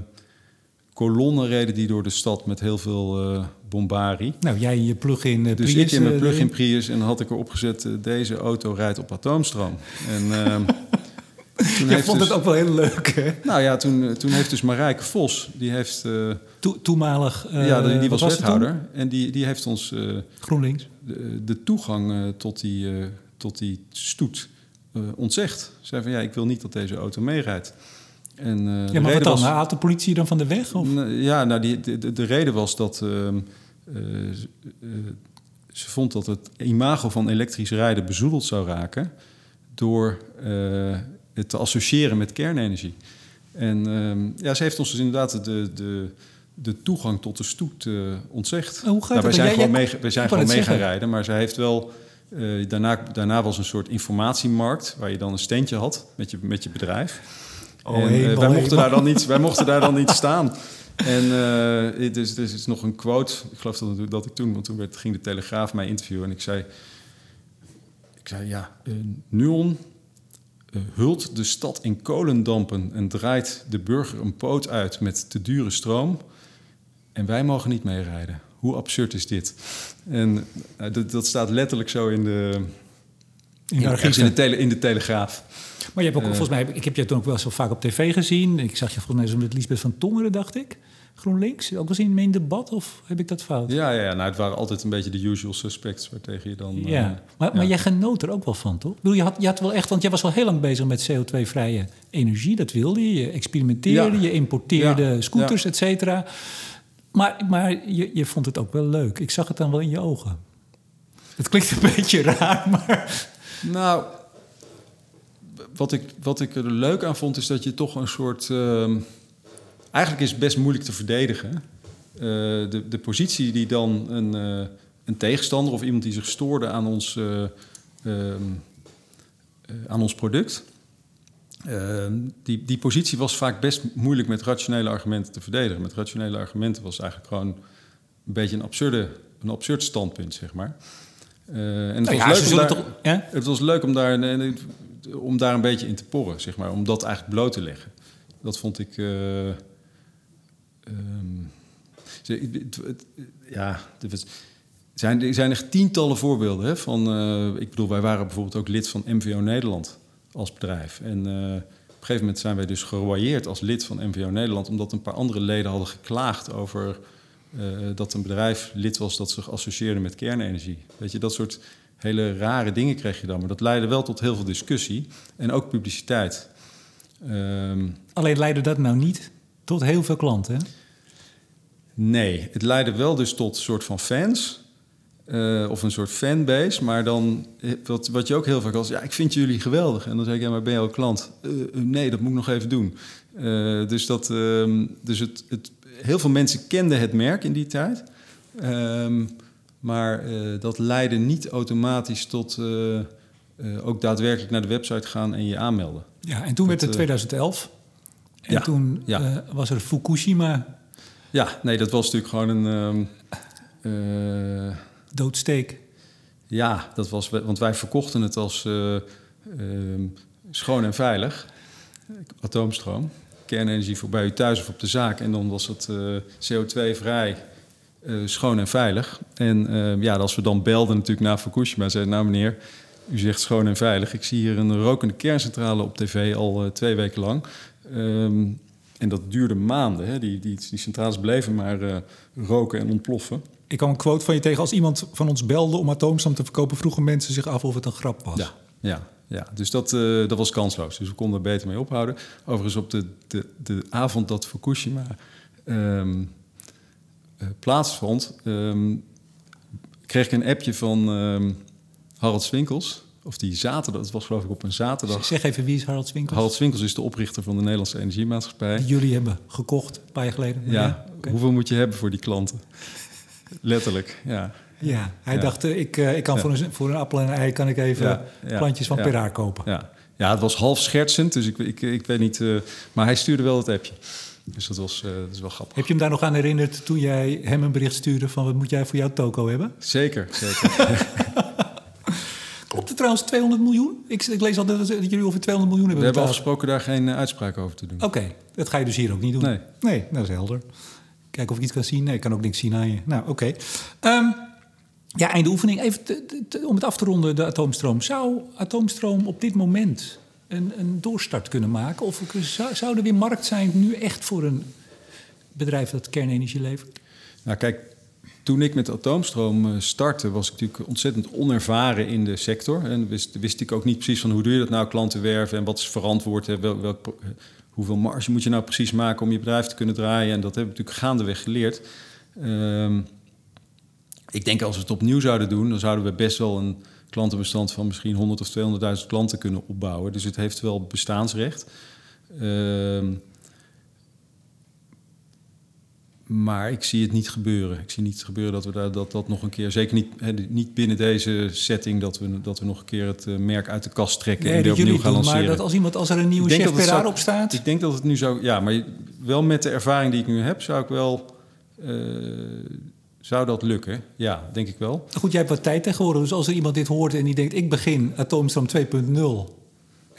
kolonne reden die door de stad met heel veel eh bombari. Nou, jij in je plug-in eh, Dus Prius, ik in mijn eh, plug-in. Prius en had ik erop gezet... eh, deze auto rijdt op atoomstroom. En ehm, Je vond dus- het ook wel heel leuk, hè? Nou ja, toen, eh, toen heeft dus Marijke Vos, die heeft... eh, To- toenmalig... eh, ja, die, die was wethouder. En die, die heeft ons eh, GroenLinks. de, de toegang eh, tot, die, eh, tot die stoet eh, ontzegd. Zei van ja, ik wil niet dat deze auto meerijdt. En, eh, Ja, maar wat reden dan? was- Haalt de politie dan van de weg? Of? Ja, nou, die, de, de, de reden was dat ehm, eh, ze- eh, vond dat het imago van elektrisch rijden bezoedeld zou raken door eh, te associëren met kernenergie. En ehm, ja, ze heeft ons dus inderdaad de, de, de toegang tot de stoet eh, ontzegd. Hoe gaat Nou, wij zijn Jij- gewoon mee, wij zijn gewoon mee gaan rijden, maar zij heeft wel. eh, daarna, daarna was een soort informatiemarkt waar je dan een steentje had met je, met je bedrijf. Oh, en, eh, wij, mochten daar dan niet, wij mochten daar dan niet staan. En het is, er is nog een quote. Ik geloof dat, dat ik toen, want toen werd, ging de Telegraaf mij interviewen. En ik zei, ik zei ja, eh, Nuon hult de stad in kolendampen en draait de burger een poot uit met te dure stroom. En wij mogen niet meerijden. Hoe absurd is dit? En eh, dat, dat staat letterlijk zo in de, In de in, de, tele, in de Telegraaf. Maar je hebt ook, Eh. volgens mij, ik heb je toen ook wel zo vaak op tv gezien. Ik zag je volgens mij zo met Lisbeth van Tongeren, dacht ik. GroenLinks. Ook eens in mijn debat, of heb ik dat fout? Ja, ja, ja, nou, het waren altijd een beetje de usual suspects waartegen je dan... eh, Ja, maar, maar ja. jij genoot er ook wel van, toch? Ik bedoel, je, had, je had wel echt, want jij was wel heel lang bezig met CO2-vrije energie. Dat wilde je. Je experimenteerde, Ja. je importeerde scooters, et cetera. Maar, maar je, je vond het ook wel leuk. Ik zag het dan wel in je ogen. Het klinkt een beetje raar, maar... Nou, wat ik, wat ik er leuk aan vond, is dat je toch een soort. ehm, eigenlijk is het best moeilijk te verdedigen. de, de positie die dan een, eh, een tegenstander of iemand die zich stoorde aan ons, eh, ehm, eh, aan ons product. Ehm, die, die positie was vaak best moeilijk met rationele argumenten te verdedigen. Met rationele argumenten was eigenlijk gewoon een beetje een, absurde, een absurd standpunt, zeg maar. Eh, en het, Nou was ja, leuk om daar, toch- het was leuk om daar, eh, om daar een beetje in te porren, zeg maar. Om dat eigenlijk bloot te leggen. Dat vond ik... eh, ehm, ja, er zijn, zijn echt tientallen voorbeelden hè, van... eh, ik bedoel, wij waren bijvoorbeeld ook lid van MVO Nederland als bedrijf. En eh, op een gegeven moment zijn wij dus geroyeerd als lid van MVO Nederland... omdat een paar andere leden hadden geklaagd over... eh, dat een bedrijf lid was dat zich associeerde met kernenergie. Weet je, dat soort hele rare dingen kreeg je dan. Maar dat leidde wel tot heel veel discussie en ook publiciteit. Ehm, Alleen leidde dat nou niet tot heel veel klanten. Hè? Nee, het leidde wel dus tot een soort van fans. eh, of een soort fanbase. Maar dan, eh, wat, wat je ook heel vaak als... Ja, ik vind jullie geweldig. En dan zeg ik, ja, maar ben je ook klant? Eh, nee, dat moet ik nog even doen. Dus dat, ehm, dus het, het, heel veel mensen kenden het merk in die tijd. Ehm, maar dat leidde niet automatisch tot... ook daadwerkelijk naar de website gaan en je aanmelden. Ja, en toen werd het eh, 2011. En ja, toen ja. was er Fukushima Ja, nee, dat was natuurlijk gewoon een... ehm, eh, doodsteek. Ja, dat was, want wij verkochten het als eh, ehm, schoon en veilig. Atoomstroom. Kernenergie voor bij u thuis of op de zaak. En dan was het eh, CO2-vrij, eh, schoon en veilig. En eh, ja, als we dan belden natuurlijk naar Fukushima... zeiden nou meneer, u zegt schoon en veilig. Ik zie hier een rokende kerncentrale op tv al twee weken lang. Ehm, en dat duurde maanden. Hè. Die, die, die centrales bleven maar eh, roken en ontploffen. Ik kwam een quote van je tegen. Als iemand van ons belde om atoomstam te verkopen... vroegen mensen zich af of het een grap was. Ja, ja, ja. dus dat, eh, dat was kansloos. Dus we konden er beter mee ophouden. Overigens op de, de, de avond dat Fukushima ehm, eh, plaatsvond... ehm, kreeg ik een appje van ehm, Harald Swinkels. Of die zaterdag, dat was geloof ik op een zaterdag. Zeg even, wie is Harald Swinkels? Harald Swinkels is de oprichter van de Nederlandse Energiemaatschappij. Die jullie hebben gekocht een paar jaar geleden. Ja, hoeveel moet je hebben voor die klanten? Letterlijk, ja. ja hij Ja. dacht, eh, ik, eh, ik kan Ja. voor, een, voor een appel en een ei... kan ik even plantjes van. Peraar kopen. Ja, ja het was half schertsend, dus ik, ik, ik weet niet... eh, maar hij stuurde wel het appje. Dus dat was dat is wel grappig. Heb je hem daar nog aan herinnerd toen jij hem een bericht stuurde... van wat moet jij voor jouw toko hebben? Zeker, zeker. Trouwens 200 miljoen? Ik, ik lees altijd dat dat jullie over 200 miljoen We hebben hebben betaald. afgesproken daar geen eh, uitspraak over te doen. Oké, dat ga je dus hier ook niet doen. Nee. Nee, dat is helder. Kijken of ik iets kan zien. Nee, ik kan ook niks zien aan je. Nou, oké. Ehm, ja, einde oefening. Even te- te- te- om het af te ronden, de atoomstroom. Zou atoomstroom op dit moment een, een doorstart kunnen maken? Of zou, zou er weer markt zijn nu echt voor een bedrijf dat kernenergie levert? Nou kijk, toen ik met atoomstroom eh, startte... was ik natuurlijk ontzettend onervaren in de sector. En wist, wist ik ook niet precies van hoe doe je dat nou, klanten werven... en wat is verantwoord, hè, wel, hoeveel marge moet je nou precies maken... om je bedrijf te kunnen draaien. En dat hebben we natuurlijk gaandeweg geleerd. Ehm, ik denk als we het opnieuw zouden doen... dan zouden we best wel een klantenbestand van misschien 100 of 200.000 klanten kunnen opbouwen. Dus het heeft wel bestaansrecht. Ehm, maar ik zie het niet gebeuren. Ik zie niet gebeuren dat we daar, dat, dat nog een keer, zeker niet, niet binnen deze setting, dat we, dat we nog een keer het eh, merk uit de kast trekken en weer opnieuw gaan doen, maar lanceren. dat als, iemand, als er een nieuwe chef zou- op staat... Ik denk dat het nu zo, ja, maar wel met de ervaring die ik nu heb, zou ik wel, eh, zou dat lukken? Ja, denk ik wel. Goed, jij hebt wat tijd tegenwoordig. Dus als er iemand dit hoort en die denkt... ik begin atoomstroom 2.0...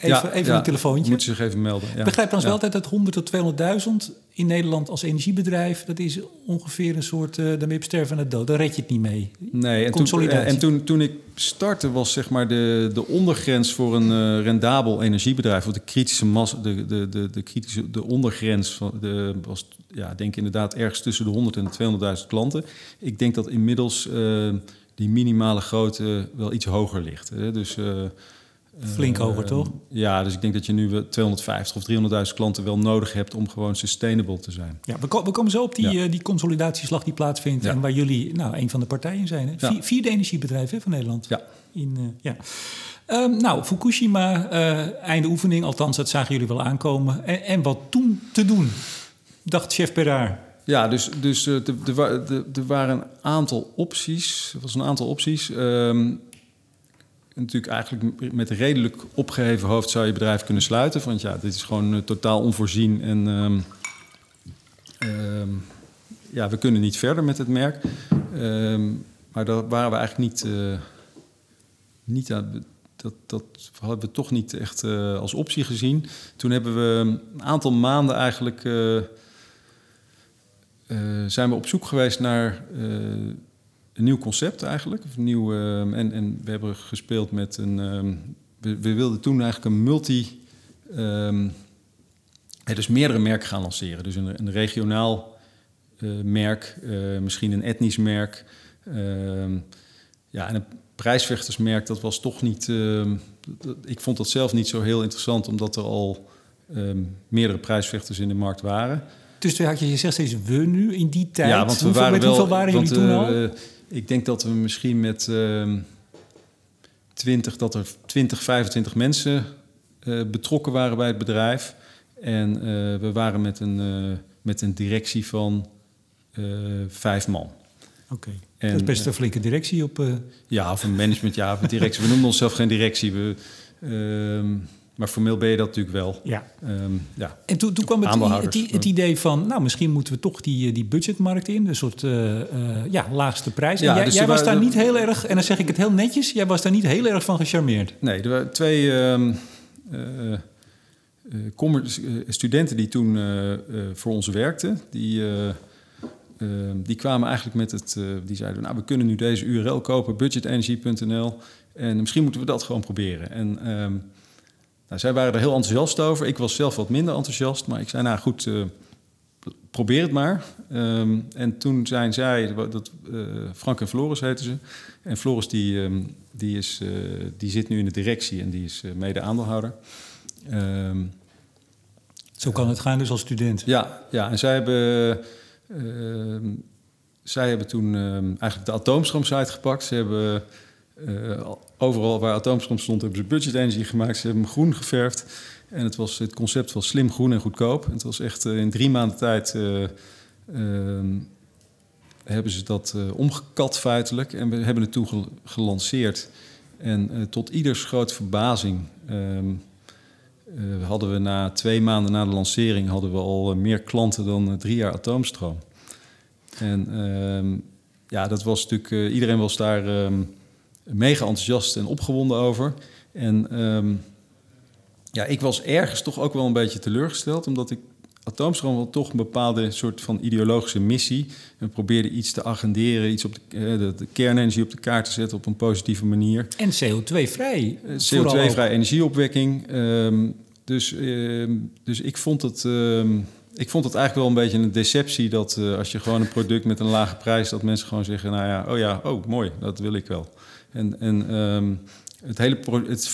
Even, Ja, even ja, een telefoontje. Moet je zich even melden. Ja. Begrijp dan wel altijd dat 100 tot 200.000 in Nederland als energiebedrijf... dat is ongeveer een soort... eh daarmee op sterven en dood. Daar red je het niet mee. Nee, en, toen, Consolidatie. en toen, toen ik startte was zeg maar de, de ondergrens voor een eh, rendabel energiebedrijf, of de kritische massa, de, de, de, de, kritische, de ondergrens van de, was, ja, denk inderdaad ergens tussen de 100 en de 200.000 klanten. Ik denk dat inmiddels eh, die minimale grootte wel iets hoger ligt. Hè? Dus, eh, Flink eh, hoger, toch? Ja, dus ik denk dat je nu wel 250 of 300.000 klanten wel nodig hebt om gewoon sustainable te zijn. Ja, we, ko- we komen zo op die, Ja. eh, die consolidatieslag die plaatsvindt... Ja. en waar jullie nou, een van de partijen zijn. Hè? Ja. Vier, vierde energiebedrijf hè, van Nederland. Ja. In, eh, ja. Ehm, nou, Fukushima, eh, einde oefening. Althans, dat zagen jullie wel aankomen. En, en wat toen te doen, dacht chef Peraar. Ja, dus, dus er- wa- waren een aantal opties. Er was een aantal opties. Ehm, natuurlijk eigenlijk met redelijk opgeheven hoofd zou je bedrijf kunnen sluiten. Want ja, dit is gewoon eh, totaal onvoorzien. En ehm, ehm, ja, we kunnen niet verder met het merk. Ehm, maar daar waren we eigenlijk niet, eh, niet aan... Dat, dat hadden we toch niet echt eh, als optie gezien. Toen hebben we een aantal maanden eigenlijk... zijn we op zoek geweest naar een nieuw concept eigenlijk. Een nieuw, eh, en, en we hebben gespeeld met een... ehm, we, we wilden toen eigenlijk een multi... ehm, ja, dus meerdere merken gaan lanceren. Dus een, een regionaal eh, merk, eh, misschien een etnisch merk. ehm, ja, en een prijsvechtersmerk, dat was toch niet... ehm, dat- ik vond dat zelf niet zo heel interessant... omdat er al ehm, meerdere prijsvechters in de markt waren. Dus toen had je, je zegt steeds we nu in die tijd. Ja, want we hoeveel, waren met wel, hoeveel waren want, jullie toen al? Ik denk dat we misschien met ehm 20, dat er 20, 25 mensen eh, betrokken waren bij het bedrijf. En eh, we waren met een, eh, met een directie van vijf man. Oké, en, dat is best een flinke directie op... Ja, of een management, ja, of een directie. We noemden onszelf geen directie. We, ehm, maar formeel ben je dat natuurlijk wel. ja. Ehm, ja. En toen, toen kwam het, het, het idee van, nou, misschien moeten we toch die, eh, die budgetmarkt in. Een soort eh, eh, ja, laagste prijs. En jij dus jij was daar niet heel erg, en dan zeg ik het heel netjes, jij was daar niet heel erg van gecharmeerd. Nee, er waren twee ehm, eh, eh, eh, studenten die toen voor ons werkten. Die, eh, ehm, die kwamen eigenlijk met het... die zeiden, nou, we kunnen nu deze URL kopen, budgetenergy.nl. En misschien moeten we dat gewoon proberen. En nou, zij waren er heel enthousiast over. Ik was zelf wat minder enthousiast. Maar ik zei, nou goed, eh, probeer het maar. Ehm, en toen zijn zij, dat, eh, Frank en Floris heten ze. En Floris die, ehm, die, is, eh, die zit nu in de directie en die is eh, mede aandeelhouder. Ehm, Zo kan het gaan dus als student. ja, ja, en zij hebben, zij hebben toen eigenlijk de atoomstroomsite gepakt. Ze hebben eh, overal waar atoomstroom stond, hebben ze budget energy gemaakt. Ze hebben hem groen geverfd. En het, was, het concept was slim, groen en goedkoop. En het was echt eh, in drie maanden tijd eh, ehm, hebben ze dat omgekat feitelijk. En we hebben het toen gel- gelanceerd. En tot ieders grote verbazing ehm, eh, hadden we na twee maanden na de lancering hadden we al meer klanten dan drie jaar atoomstroom. En ehm, ja, dat was natuurlijk, iedereen was daar mega enthousiast en opgewonden over. En ehm, ja, ik was ergens toch ook wel een beetje teleurgesteld, omdat ik atoomstroom wel toch een bepaalde soort van ideologische missie. We probeerden iets te agenderen, iets op de, eh, de, de kernenergie op de kaart te zetten op een positieve manier. En CO2-vrij. Eh, CO2-vrij energieopwekking. Ehm, dus, ehm, dus ik vond het. ik vond het eigenlijk wel een beetje een deceptie dat eh, als je gewoon een product met een lage prijs, dat mensen gewoon zeggen, nou ja, oh ja, oh mooi, dat wil ik wel. En, en ehm, het hele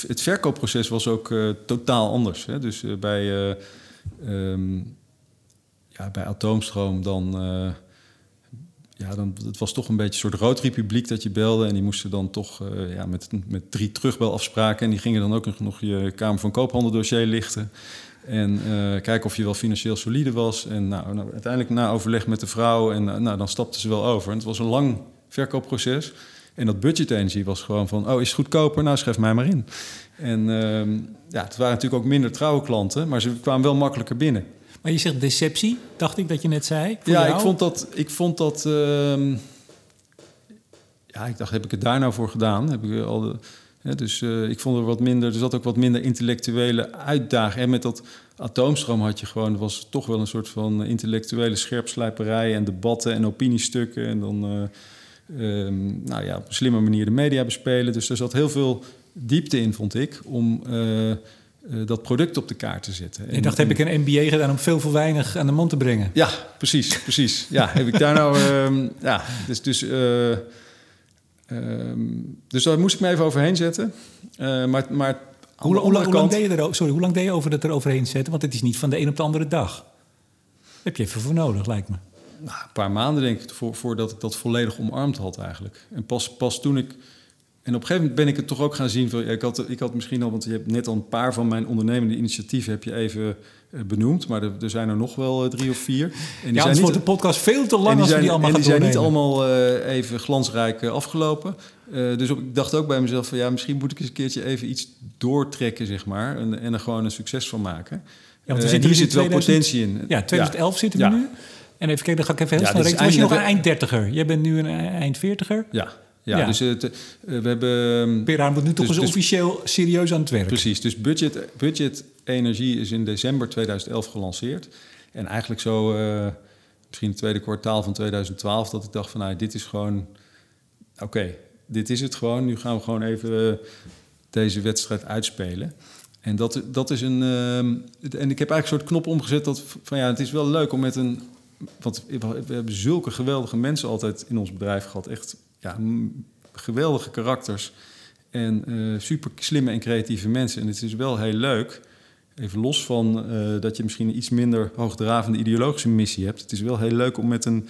het, verkoopproces was ook eh, totaal anders. Hè? Dus eh, bij, eh, ehm, ja, bij atoomstroom dan. ja, dan, het was toch een beetje een soort roodrepubliek dat je belde. En die moesten dan toch ja, met, met drie terugbelafspraken. En die gingen dan ook nog, je Kamer van Koophandel dossier lichten. En eh, kijken of je wel financieel solide was. En nou, nou, uiteindelijk na overleg met de vrouw. En nou, dan stapten ze wel over. En het was een lang verkoopproces. En dat budget energy was gewoon van... oh, is het goedkoper? Nou, schrijf mij maar in. En ehm, ja, het waren natuurlijk ook minder trouwe klanten... maar ze kwamen wel makkelijker binnen. Maar je zegt deceptie, dacht ik dat je net zei. Ja, jou? ik vond dat. Ik vond dat ehm, ja, ik dacht, heb ik het daar nou voor gedaan? Heb ik al de, hè, dus eh, ik vond er wat minder. Er zat ook wat minder intellectuele uitdaging. En met dat atoomstroom had je gewoon. Er was toch wel een soort van intellectuele scherpslijperij en debatten en opiniestukken. En dan. eh, ehm, nou ja, op een slimme manier de media bespelen. Dus er zat heel veel diepte in, vond ik, om eh, eh, dat product op de kaart te zetten. Ik dacht, heb ik een MBA gedaan om veel voor weinig aan de man te brengen? Ja, precies, precies. Ja, heb ik daar nou... ehm, ja, dus, dus, eh, ehm, dus daar moest ik me even overheen zetten. Maar, maar Hoe, hoe, lang- hoe deed je er, sorry, hoe lang deed je over dat er overheen zetten? Want het is niet van de een op de andere dag. Daar heb je even voor nodig, lijkt me. Nou, een paar maanden denk ik, voor, voordat ik dat volledig omarmd had eigenlijk. En pas, pas toen ik en op een gegeven moment ben ik het toch ook gaan zien. Van, ja, ik, had, ik had misschien al, want je hebt net al een paar van mijn ondernemende initiatieven heb je even eh, benoemd, maar er, er zijn er nog wel eh, drie of vier. En die ja, zijn niet, wordt de podcast veel te lang en als zijn, die allemaal en die zijn niet allemaal eh, even glansrijk afgelopen. Dus op- ik dacht ook bij mezelf van ja, misschien moet ik eens een keertje even iets doortrekken, zeg maar, en, en er gewoon een succes van maken. Ja, want Eh, zitten hier zit wel 2000 potentie in. Ja, 2011 zitten we Ja. nu. En even kijken, dan ga ik even heel Ja, snel rekenen. Was je nog een einddertiger? Jij bent nu een eind veertiger. Ja, ja, Ja. dus het, eh, we hebben... ehm, Pera moet nu toch Dus- eens dus- officieel serieus aan het werk. Precies, dus budget, budget energie is in december 2011 gelanceerd. En eigenlijk zo, eh, misschien het tweede kwartaal van 2012, dat ik dacht van nou, dit is gewoon, oké, dit is het gewoon. Nu gaan we gewoon even eh, deze wedstrijd uitspelen. En dat, dat is een. ehm, en ik heb eigenlijk een soort knop omgezet dat van ja, het is wel leuk om met een. Want we hebben zulke geweldige mensen altijd in ons bedrijf gehad. Echt ja, geweldige karakters. En eh, super slimme en creatieve mensen. En het is wel heel leuk. Even los van eh, dat je misschien een iets minder hoogdravende ideologische missie hebt. Het is wel heel leuk om met een,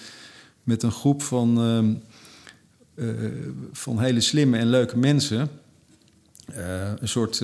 met een groep van, ehm, eh, van hele slimme en leuke mensen. een soort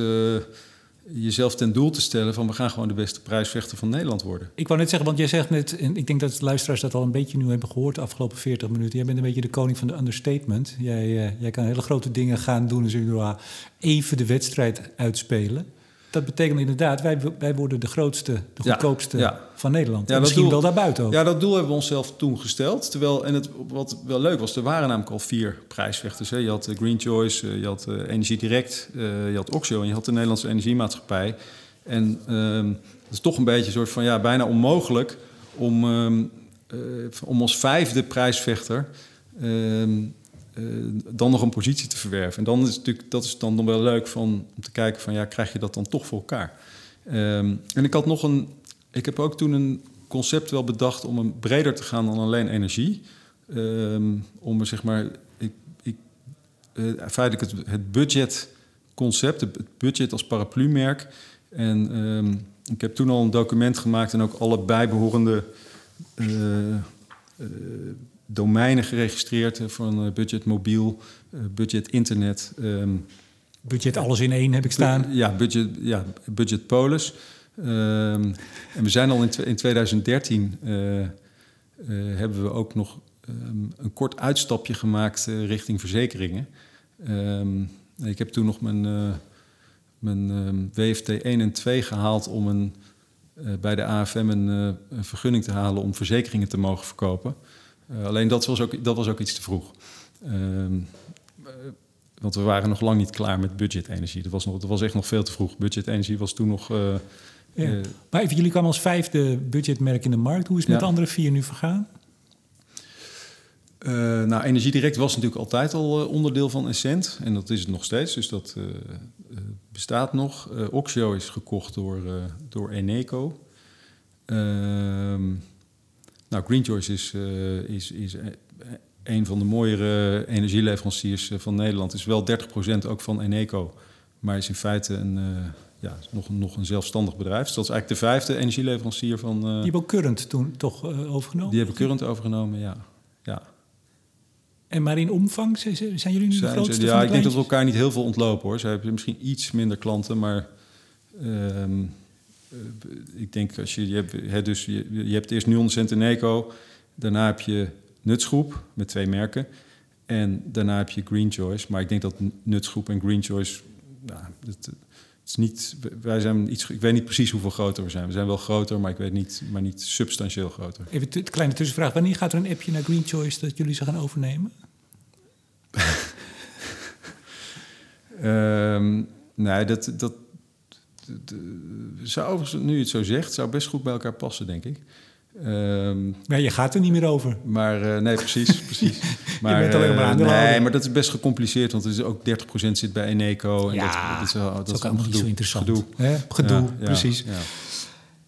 jezelf ten doel te stellen van we gaan gewoon de beste prijsvechter van Nederland worden. Ik wou net zeggen, want jij zegt net, en ik denk dat de luisteraars dat al een beetje nu hebben gehoord de afgelopen 40 minuten. Jij bent een beetje de koning van de understatement. Jij, eh, jij kan hele grote dingen gaan doen en "Ah, even de wedstrijd uitspelen. Dat betekent inderdaad, wij, wij worden de grootste, de goedkoopste ja. van Nederland. Ja, en dat misschien doel- wel daarbuiten ook. Ja, dat doel hebben we onszelf toen gesteld. Terwijl, en het, wat wel leuk was, er waren namelijk al vier prijsvechters. Hè. Je had eh, Green Choice, eh, je had eh, Energie Direct, je had Oxio en je had de Nederlandse Energiemaatschappij. En ehm, het is toch een beetje een soort van, ja, bijna onmogelijk om, ehm, eh, om als vijfde prijsvechter ehm, eh, dan nog een positie te verwerven. En dan is natuurlijk, dat is dan wel leuk van, om te kijken van, ja, krijg je dat dan toch voor elkaar? Ehm, en ik had nog een, ik heb ook toen een concept wel bedacht om een breder te gaan dan alleen energie. Ehm, om zeg maar, ik, ik, eh, feitelijk het, het budgetconcept, het budget als paraplu-merk. En ehm, ik heb toen al een document gemaakt en ook alle bijbehorende eh, eh, domeinen geregistreerd. hè, Van eh, budget mobiel, eh, budget internet. ehm, Budget alles in één heb ik staan. ja, budget, ja, budget polis. Ehm, en we zijn al in, in 2013 eh, eh, hebben we ook nog ehm, een kort uitstapje gemaakt eh, richting verzekeringen. Ik heb toen nog mijn, eh, mijn WFT 1 en 2 gehaald om een, eh, bij de AFM een, eh, een vergunning te halen om verzekeringen te mogen verkopen. Eh, alleen dat was, ook, dat was ook iets te vroeg. Ehm, eh, want we waren nog lang niet klaar met budgetenergie. Dat was, nog, dat was echt nog veel te vroeg. Budgetenergie was toen nog... eh, Ja. Maar even, jullie kwamen als vijfde budgetmerk in de markt. Hoe is het met de andere vier nu vergaan? nou, Energie Direct was natuurlijk altijd al onderdeel van Essent. En dat is het nog steeds. Dus dat bestaat nog. Oxio is gekocht door, door Eneco. Ehm, nou, Green Choice is, eh, is, is eh, een van de mooiere energieleveranciers eh, van Nederland. Is wel 30% ook van Eneco. Maar is in feite een, eh, ja, nog, een- nog een zelfstandig bedrijf. Dus dat is eigenlijk de vijfde energieleverancier van... eh, Die hebben ook Current toen toch eh, overgenomen? die hebben Current overgenomen, ja. ja. En maar in omvang zijn zijn jullie nu de Zijn ze- grootste ja, de ik denk dat we elkaar niet heel veel ontlopen hoor. Ze hebben misschien iets minder klanten, maar ehm, eh, ik denk als je, je hebt, hè, dus je, je hebt eerst Nuon Centeneco, daarna heb je Nutsgroep met twee merken en daarna heb je Green Choice. Maar ik denk dat Nutsgroep en Green Choice, nou, het, het is niet, wij zijn iets, ik weet niet precies hoeveel groter we zijn. We zijn wel groter, maar ik weet niet, maar niet substantieel groter. Even een kleine tussenvraag. Wanneer gaat er een appje naar Green Choice dat jullie ze gaan overnemen? Ehm, nee, dat- dat- zou overigens, nu je het zo zegt, zou best goed bij elkaar passen, denk ik. Ehm, Maar je gaat er niet meer over. maar eh, nee, precies, precies. Maar, bent alleen maar eh, aandeelhouder. Nee, maar dat is best gecompliceerd, want het is ook 30% zit bij Eneco. En Ja, dat, dat is, wel- dat is ook allemaal niet zo interessant. Gedoe. Hè? Gedoe, Ja, ja, precies.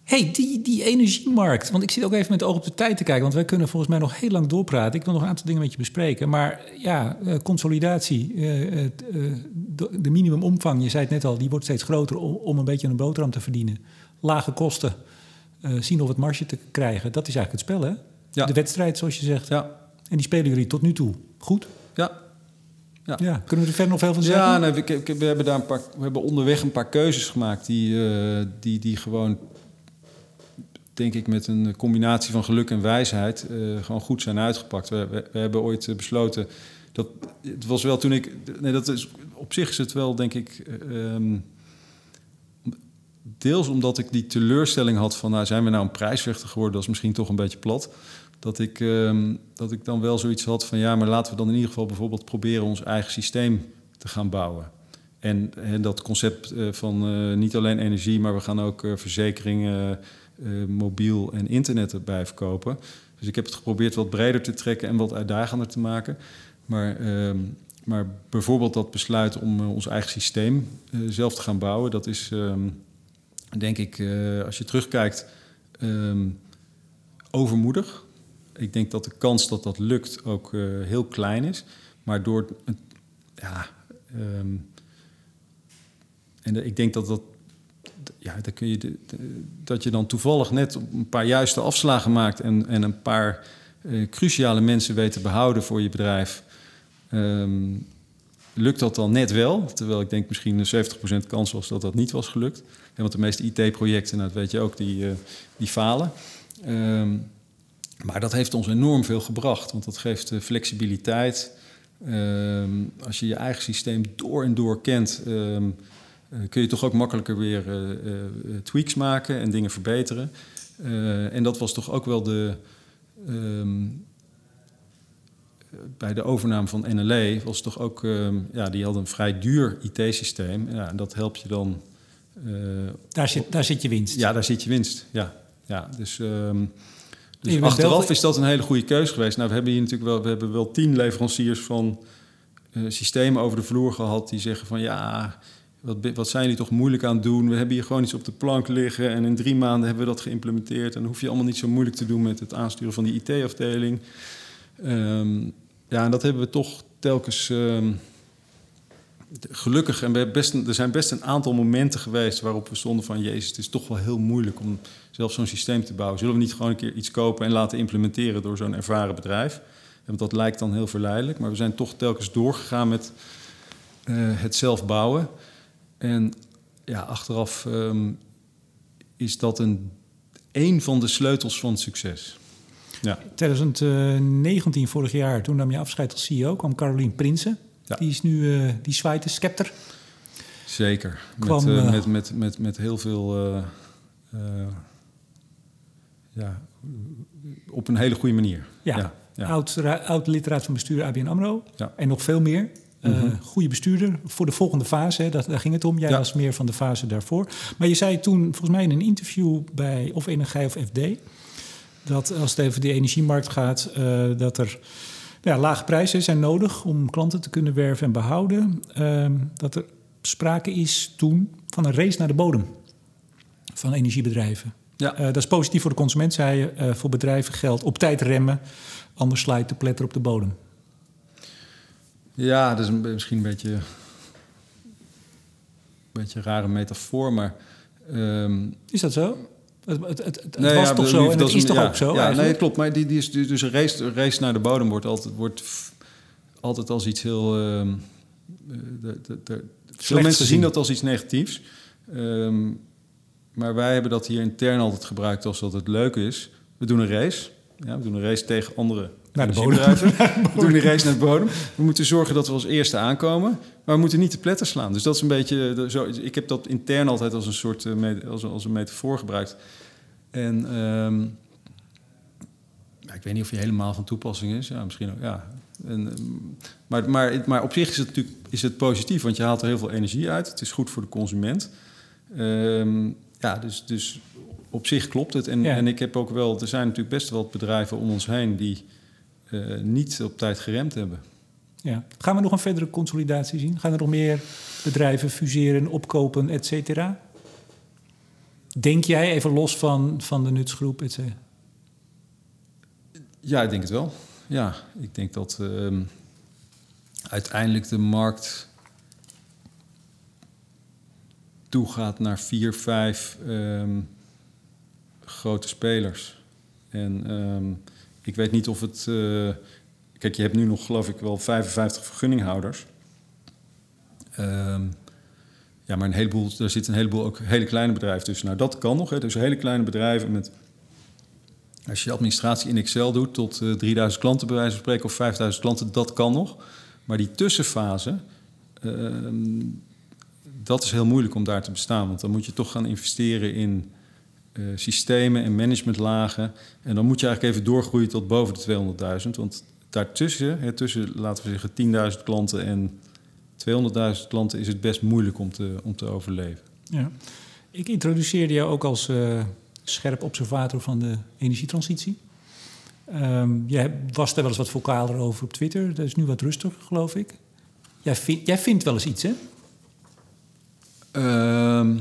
hey, die, die energiemarkt. Want ik zit ook even met het oog op de tijd te kijken. Want wij kunnen volgens mij nog heel lang doorpraten. Ik wil nog een aantal dingen met je bespreken. Maar ja, eh, consolidatie. De, de minimumomvang, je zei het net al, die wordt steeds groter om, om een beetje een boterham te verdienen. Lage kosten. eh, zien of het marge te krijgen. Dat is eigenlijk het spel, hè? Ja. De wedstrijd, zoals je zegt. Ja, En die spelen jullie tot nu toe goed. ja. Ja. Ja, kunnen we er verder nog veel van zeggen? Ja, nee, we, we- hebben daar een paar, we hebben onderweg een paar keuzes gemaakt die, eh, die, die gewoon, denk ik, met een combinatie van geluk en wijsheid eh, gewoon goed zijn uitgepakt. We, we, we hebben ooit besloten dat het was wel toen ik, nee, dat is op zich is het wel, denk ik. eh, ehm, Deels omdat ik die teleurstelling had van, nou, zijn we nou een prijsvechter geworden? Dat is misschien toch een beetje plat. Dat ik, ehm, dat ik dan wel zoiets had van, ja, maar laten we dan in ieder geval bijvoorbeeld proberen ons eigen systeem te gaan bouwen. En, dat concept eh, van eh, niet alleen energie, maar we gaan ook eh, verzekeringen, mobiel en internet erbij verkopen. Dus ik heb het geprobeerd wat breder te trekken en wat uitdagender te maken. Maar, ehm, maar bijvoorbeeld dat besluit om eh, ons eigen systeem eh, zelf te gaan bouwen, dat is ehm, denk ik, eh, als je terugkijkt, ehm, overmoedig. Ik denk dat de kans dat dat lukt ook heel klein is. Maar door ja, en ik denk dat dat, ja, dan kun je dat je dan toevallig net een paar juiste afslagen maakt en, en een paar cruciale mensen weet te behouden voor je bedrijf. Ehm, lukt dat dan net wel? Terwijl ik denk misschien een 70% kans was dat dat niet was gelukt. Ja, want de meeste IT-projecten, nou, dat weet je ook, die, eh, die falen. Ehm, maar dat heeft ons enorm veel gebracht, want dat geeft eh, flexibiliteit. Ehm, als je je eigen systeem door en door kent, eh, kun je toch ook makkelijker weer tweaks maken en dingen verbeteren. En dat was toch ook wel de. Bij de overname van NLE was toch ook, ehm, ja, die hadden een vrij duur IT-systeem. Ja, en dat helpt je dan. eh, Daar zit, daar zit je winst. ja, daar zit je winst. Ja, ja dus, ehm, dus achteraf is dat een hele goede keuze geweest. Nou, we hebben hier natuurlijk wel, we hebben wel tien leveranciers van eh, systemen over de vloer gehad die zeggen van ja, wat, wat zijn jullie toch moeilijk aan het doen? We hebben hier gewoon iets op de plank liggen en in drie maanden hebben we dat geïmplementeerd. En dan hoef je allemaal niet zo moeilijk te doen met het aansturen van die IT-afdeling. Ehm, ja, en dat hebben we toch telkens. ehm, gelukkig, en we best er zijn best een aantal momenten geweest waarop we stonden van... Jezus, het is toch wel heel moeilijk om zelf zo'n systeem te bouwen. Zullen we niet gewoon een keer iets kopen en laten implementeren door zo'n ervaren bedrijf? Want dat lijkt dan heel verleidelijk, maar we zijn toch telkens doorgegaan met eh, het zelf bouwen. En ja, achteraf ehm, is dat een, een van de sleutels van succes. Ja, 2019, vorig jaar, toen nam je afscheid als CEO, kwam Carolien Prinsen. Ja. Die is nu, eh, die zwaait de scepter. zeker. Kwam, met, eh, eh, met, met, met, met heel veel... ja, op een hele goede manier. Ja. ja, ja. Oud, oud lidraad van bestuur ABN AMRO. Ja. En nog veel meer. Mhm. Goede bestuurder voor de volgende fase, hè, dat, daar ging het om. Jij Ja. was meer van de fase daarvoor. Maar je zei toen, volgens mij in een interview bij of Energie of FD... dat als het over de energiemarkt gaat, eh, dat er ja, lage prijzen zijn nodig... om klanten te kunnen werven en behouden. Ehm, dat er sprake is toen van een race naar de bodem van energiebedrijven. Ja. Eh, dat is positief voor de consument, zei je. Eh, voor bedrijven geldt op tijd remmen, anders slijt de pletter op de bodem. Ja, dat is misschien een beetje, een beetje een rare metafoor, maar... ehm, Is dat zo? Het, het, het, het Nee, was ja, toch zo en dat het is toch ja, ook zo Ja, nee, eigenlijk? klopt. Maar die, die is, dus dus een race, race naar de bodem wordt altijd, wordt altijd als iets heel... ehm, eh, de, de, de- veel mensen zien dat als iets negatiefs. Ehm, maar wij hebben dat hier intern altijd gebruikt als dat het leuk is. We doen een race. Ja, we doen een race tegen andere Naar de energiebedrijven. We doen een race naar de bodem. We moeten zorgen dat we als eerste aankomen. Maar we moeten niet de pletter slaan. Dus dat is een beetje... de- Zo, ik heb dat intern altijd als een soort... eh, als, een- als een metafoor gebruikt. En ehm, ja, ik weet niet of die helemaal van toepassing is. Ja, misschien ook, ja. En, ehm, maar, maar, maar op zich is het natuurlijk is het positief, want je haalt er heel veel energie uit. Het is goed voor de consument. Ehm, ja, dus, dus op zich klopt het. En, Ja. en ik heb ook wel, er zijn natuurlijk best wel wat bedrijven om ons heen die eh, niet op tijd geremd hebben. Ja. Gaan we nog een verdere consolidatie zien? Gaan er nog meer bedrijven fuseren, opkopen, et cetera? Denk jij, even los van, van de nutsgroep, et cetera? Ja, ik denk het wel. Ja, ik denk dat ehm, uiteindelijk de markt toegaat naar vier, vijf ehm, grote spelers. En ehm, ik weet niet of het. eh, kijk, je hebt nu nog, geloof ik, wel 55 vergunninghouders. Ehm, ja, maar een heleboel, er zitten een heleboel ook hele kleine bedrijven tussen. Nou, dat kan nog. Hè. Dus hele kleine bedrijven met... Als je administratie in Excel doet tot uh, 3000 klanten bij wijze van spreken... of 5000 klanten, dat kan nog. Maar die tussenfase... ehm, dat is heel moeilijk om daar te bestaan. Want dan moet je toch gaan investeren in uh, systemen en managementlagen. En dan moet je eigenlijk even doorgroeien tot boven de 200.000. Want daartussen, hè, tussen laten we zeggen 10.000 klanten en 200.000 klanten, is het best moeilijk om te, om te overleven. Ja. Ik introduceerde jou ook als uh, scherp observator van de energietransitie. Um, jij was er wel eens wat vocaler over op Twitter. Dat is nu wat rustiger, geloof ik. Jij, vind, jij vindt wel eens iets, hè? Um,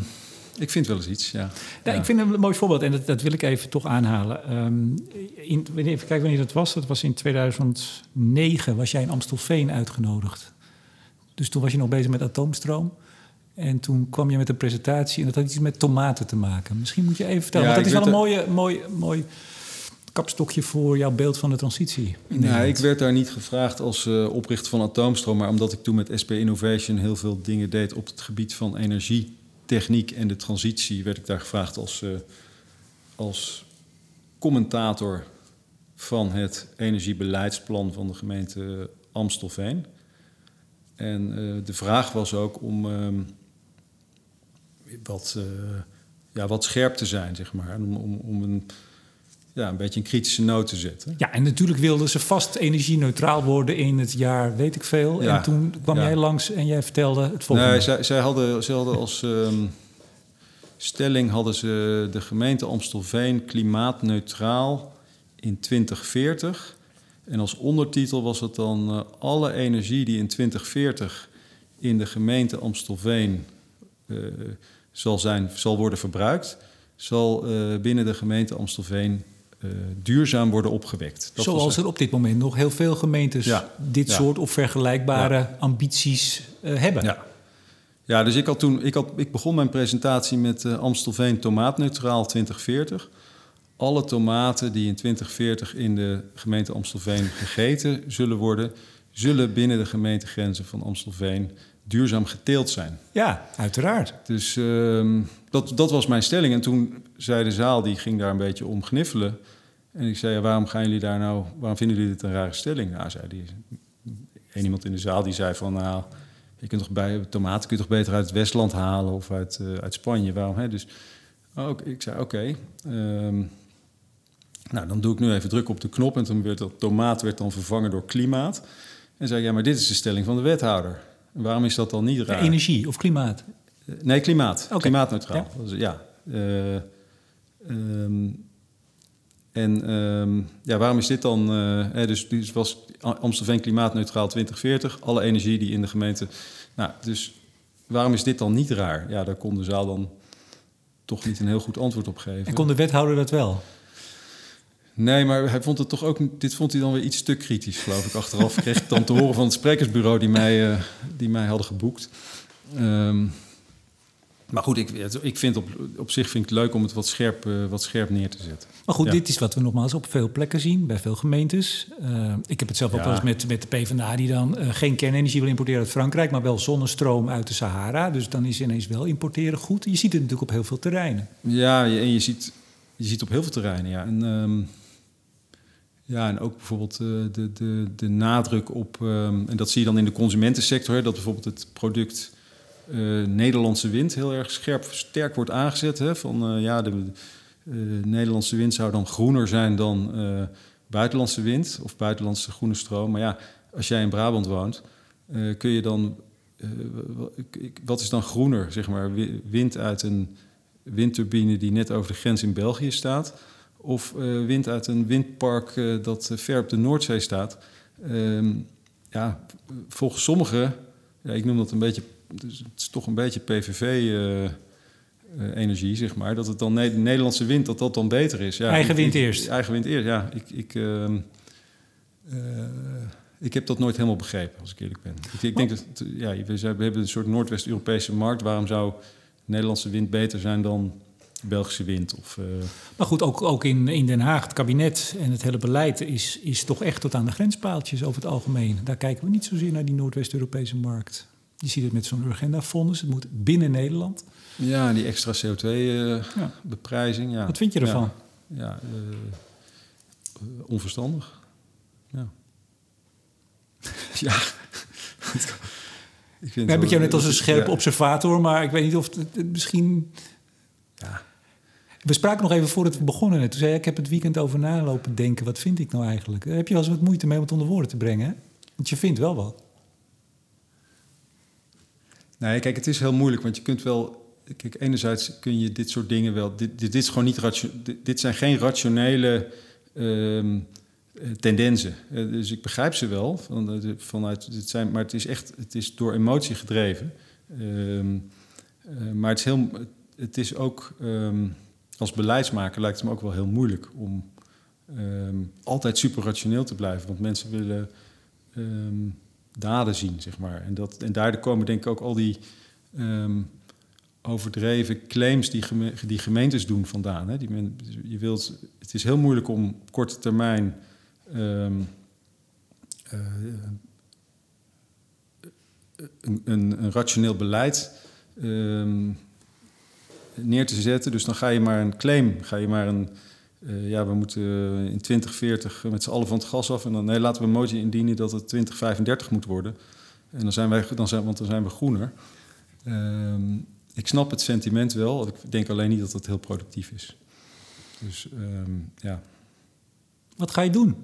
ik vind wel eens iets, ja. ja, ja. Ik vind een mooi voorbeeld en dat, dat wil ik even toch aanhalen. Um, in, even kijken wanneer dat was. Dat was in 2009, was jij in Amstelveen uitgenodigd. Dus toen was je nog bezig met atoomstroom. En toen kwam je met een presentatie en dat had iets met tomaten te maken. Misschien moet je even vertellen, ja, want dat is wel een mooie, mooi, mooi kapstokje voor jouw beeld van de transitie. Nou, ik werd daar niet gevraagd als uh, oprichter van Atoomstroom, maar omdat ik toen met SP Innovation heel veel dingen deed op het gebied van energietechniek en de transitie, werd ik daar gevraagd als, uh, als commentator van het energiebeleidsplan van de gemeente Amstelveen. En uh, de vraag was ook om um, wat, ja, wat scherp te zijn, zeg maar. Om, om, om een ja, een beetje een kritische noot te zetten. Ja, en natuurlijk wilden ze vast energie-neutraal worden in het jaar, weet ik veel. Ja, en toen kwam ja. jij langs en jij vertelde het volgende. Nee, zij, zij hadden, zij hadden als um, stelling hadden ze de gemeente Amstelveen klimaatneutraal in 2040. En als ondertitel was het dan uh, alle energie die in 2040 in de gemeente Amstelveen uh, zal, zijn, zal worden verbruikt, zal uh, binnen de gemeente Amstelveen uh, duurzaam worden opgewekt. Dat Zoals er op dit moment nog heel veel gemeentes ja. dit ja. soort of vergelijkbare ja. ambities uh, hebben. Ja. ja, dus ik, had toen, ik, had, ik begon mijn presentatie met uh, Amstelveen tomaatneutraal 2040. Alle tomaten die in 2040 in de gemeente Amstelveen gegeten zullen worden, zullen binnen de gemeentegrenzen van Amstelveen duurzaam geteeld zijn. Ja, uiteraard. Dus uh, dat, dat was mijn stelling. En toen zei de zaal, die ging daar een beetje om gniffelen. En ik zei, ja, waarom gaan jullie daar nou, waarom vinden jullie dit een rare stelling? Nou, zei die, een iemand in de zaal die zei van, nou, je kunt toch bij tomaten kun je toch beter uit het Westland halen of uit, uh, uit Spanje. Waarom? Hè? Dus oh, ik zei, oké. Okay, um, nou, dan doe ik nu even druk op de knop en toen werd dat tomaat werd dan vervangen door klimaat. En zei, ja, maar dit is de stelling van de wethouder. Waarom is dat dan niet raar? Energie of klimaat? Nee, klimaat. Okay. Klimaatneutraal. Ja. Dus, ja. Uh, um, en um, ja, waarom is dit dan... Uh, hè, dus, dus was Amstelveen klimaatneutraal 2040. Alle energie die in de gemeente... Nou, dus waarom is dit dan niet raar? Ja, daar kon de zaal dan toch niet een heel goed antwoord op geven. En kon de wethouder dat wel? Nee, maar hij vond het toch ook. Dit vond hij dan weer iets te kritisch, geloof ik. Achteraf kreeg ik dan te horen van het sprekersbureau die mij, uh, die mij hadden geboekt. Um, maar goed, ik, ik vind op, op zich vind ik het leuk om het wat scherp, uh, wat scherp neer te zetten. Maar goed, ja. dit is wat we nogmaals op veel plekken zien, bij veel gemeentes. Uh, ik heb het zelf ook ja. wel eens met, met de PvdA die dan uh, geen kernenergie wil importeren uit Frankrijk, maar wel zonnestroom uit de Sahara. Dus dan is ineens wel importeren goed. Je ziet het natuurlijk op heel veel terreinen. Ja, en je ziet, je ziet op heel veel terreinen, ja. En, um, ja, en ook bijvoorbeeld uh, de, de, de nadruk op, um, en dat zie je dan in de consumentensector, dat bijvoorbeeld het product uh, Nederlandse wind heel erg scherp, sterk wordt aangezet. Hè, van uh, ja, de Nederlandse wind zou dan groener zijn dan buitenlandse wind of buitenlandse groene stroom. Maar ja, als jij in Brabant woont, kun je dan, wat is dan groener, zeg maar, wind uit een windturbine die net over de grens in België staat? Of uh, wind uit een windpark uh, dat ver op de Noordzee staat. Uh, ja, volgens sommigen, ja, ik noem dat een beetje, dus het is toch een beetje PVV-energie, uh, zeg maar. Dat het dan ne de Nederlandse wind, dat dat dan beter is. Ja, eigen wind ik, eerst. Eigen wind eerst, ja. Ik, ik, ehm, ik heb dat nooit helemaal begrepen, als ik eerlijk ben. Ik, ik denk dat, ja, we, we hebben een soort Noordwest-Europese markt. Waarom zou Nederlandse wind beter zijn dan Belgische wind. Of, uh... Maar goed, ook, ook in, in Den Haag, het kabinet en het hele beleid is, is toch echt tot aan de grenspaaltjes over het algemeen. Daar kijken we niet zozeer naar die Noordwest-Europese markt. Je ziet het met zo'n Urgenda-fonds. Het moet binnen Nederland. Ja, die extra CO2-beprijzing. ja. Wat vind je ervan? Ja, ja eh, eh, onverstandig. Ja. ja. ik vind heb ik jou net als een scherpe observator, maar ik weet niet of het, het misschien... Ja. We spraken nog even voor het begonnen. Toen zei je, ik heb het weekend over nalopen denken. Wat vind ik nou eigenlijk? Heb je wel eens wat moeite mee om het onder woorden te brengen. Want je vindt wel wat. Nee, kijk, het is heel moeilijk, want je kunt wel... Kijk, enerzijds kun je dit soort dingen wel... Dit, dit, is gewoon niet. Dit, zijn geen rationele ehm, eh, tendensen. Uh, dus ik begrijp ze wel, van, vanuit, het zijn, maar het is echt het is door emotie gedreven. Um, uh, maar het is, heel, het is ook... Um, als beleidsmaker lijkt het me ook wel heel moeilijk om altijd super rationeel te blijven. Want mensen willen daden zien, zeg maar. En, dat, en daardoor komen denk ik ook al die um, overdreven claims die, die gemeentes doen vandaan. Hè. Die je wilt, het is heel moeilijk om op korte termijn uh, een, een, een, rationeel beleid neer te zetten. Dus dan ga je maar een claim, ga je maar een uh, ja, we moeten in 2040 met z'n allen van het gas af. En dan nee, laten we een motie indienen dat het 2035 moet worden. En dan zijn wij, dan zijn, want dan zijn we groener. Uh, ik snap het sentiment wel. Ik denk alleen niet dat het heel productief is. Dus um, ja. Wat ga je doen?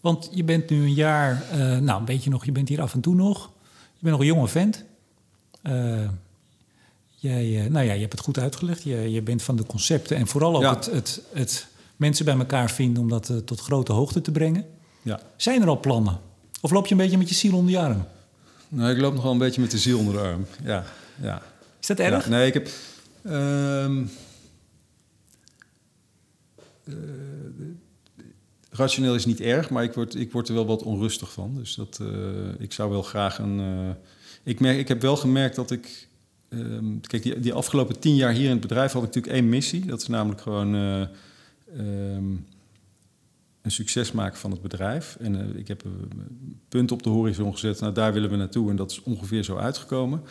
Want je bent nu een jaar, uh, nou een beetje nog, je bent hier af en toe nog. Je bent nog een jonge vent. Jij, nou ja, je hebt het goed uitgelegd. Je, je bent van de concepten en vooral ook ja. het, het, het mensen bij elkaar vinden om dat uh, tot grote hoogte te brengen. Ja. Zijn er al plannen? Of loop je een beetje met je ziel onder je arm? Nou, ik loop nog wel een beetje met de ziel onder de arm. Ja, ja. Is dat erg? Ja, nee, ik heb. Uh, uh, rationeel is niet erg, maar ik word, ik word er wel wat onrustig van. Dus dat, uh, ik zou wel graag een. ik, merk, ik heb wel gemerkt dat ik. Ehm, kijk, die, die afgelopen tien jaar hier in het bedrijf had ik natuurlijk één missie. Dat is namelijk gewoon um, een succes maken van het bedrijf. En uh, ik heb een punt op de horizon gezet, nou daar willen we naartoe. En dat is ongeveer zo uitgekomen.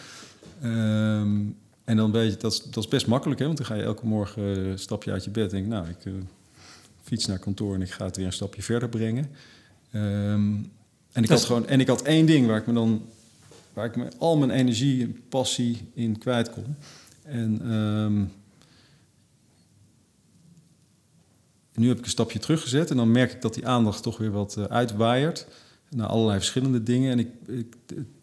Um, en dan weet je, dat is, dat is best makkelijk, hè? want dan ga je elke morgen uh, een stapje uit je bed en denk nou, ik fiets naar kantoor en ik ga het weer een stapje verder brengen. En, ik had gewoon, en ik had één ding waar ik me dan, waar ik me al mijn energie en passie in kwijt kon. En um, nu heb ik een stapje teruggezet en dan merk ik dat die aandacht toch weer wat uh, uitwaaiert naar allerlei verschillende dingen. En ik, ik,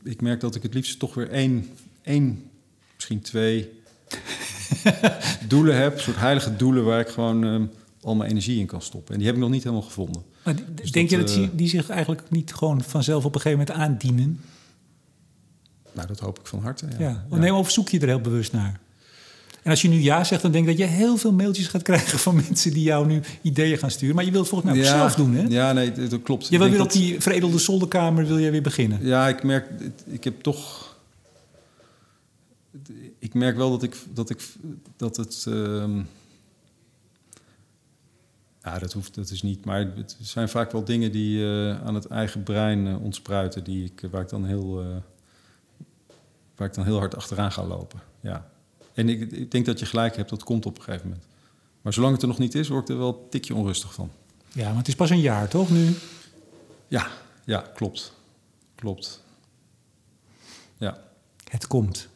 ik merk dat ik het liefst toch weer één, één misschien twee doelen heb, soort heilige doelen waar ik gewoon uh, al mijn energie in kan stoppen. En die heb ik nog niet helemaal gevonden. Maar dus denk dat, je dat uh, die zich eigenlijk niet gewoon vanzelf op een gegeven moment aandienen? Nou, dat hoop ik van harte. Ja. ja. ja. Nee, of zoek je er heel bewust naar? En als je nu ja zegt, dan denk ik dat je heel veel mailtjes gaat krijgen van mensen die jou nu ideeën gaan sturen. Maar je wilt volgens mij ook ja, zelf doen, hè? Ja, nee, dat klopt. Je wil weer op die veredelde zolderkamer wil je weer beginnen. Ja, ik merk, ik heb toch. Ik merk wel dat ik dat ik dat het. Uh, ja, dat hoeft, dat is niet. Maar het zijn vaak wel dingen die uh, aan het eigen brein uh, ontspruiten, die ik, waar ik dan heel, uh, waar ik dan heel hard achteraan ga lopen. Ja. En ik, ik, denk dat je gelijk hebt, dat komt op een gegeven moment. Maar zolang het er nog niet is, word ik er wel een tikje onrustig van. Ja, maar het is pas een jaar, toch, nu? Ja, ja, klopt. Klopt. Ja. Het komt.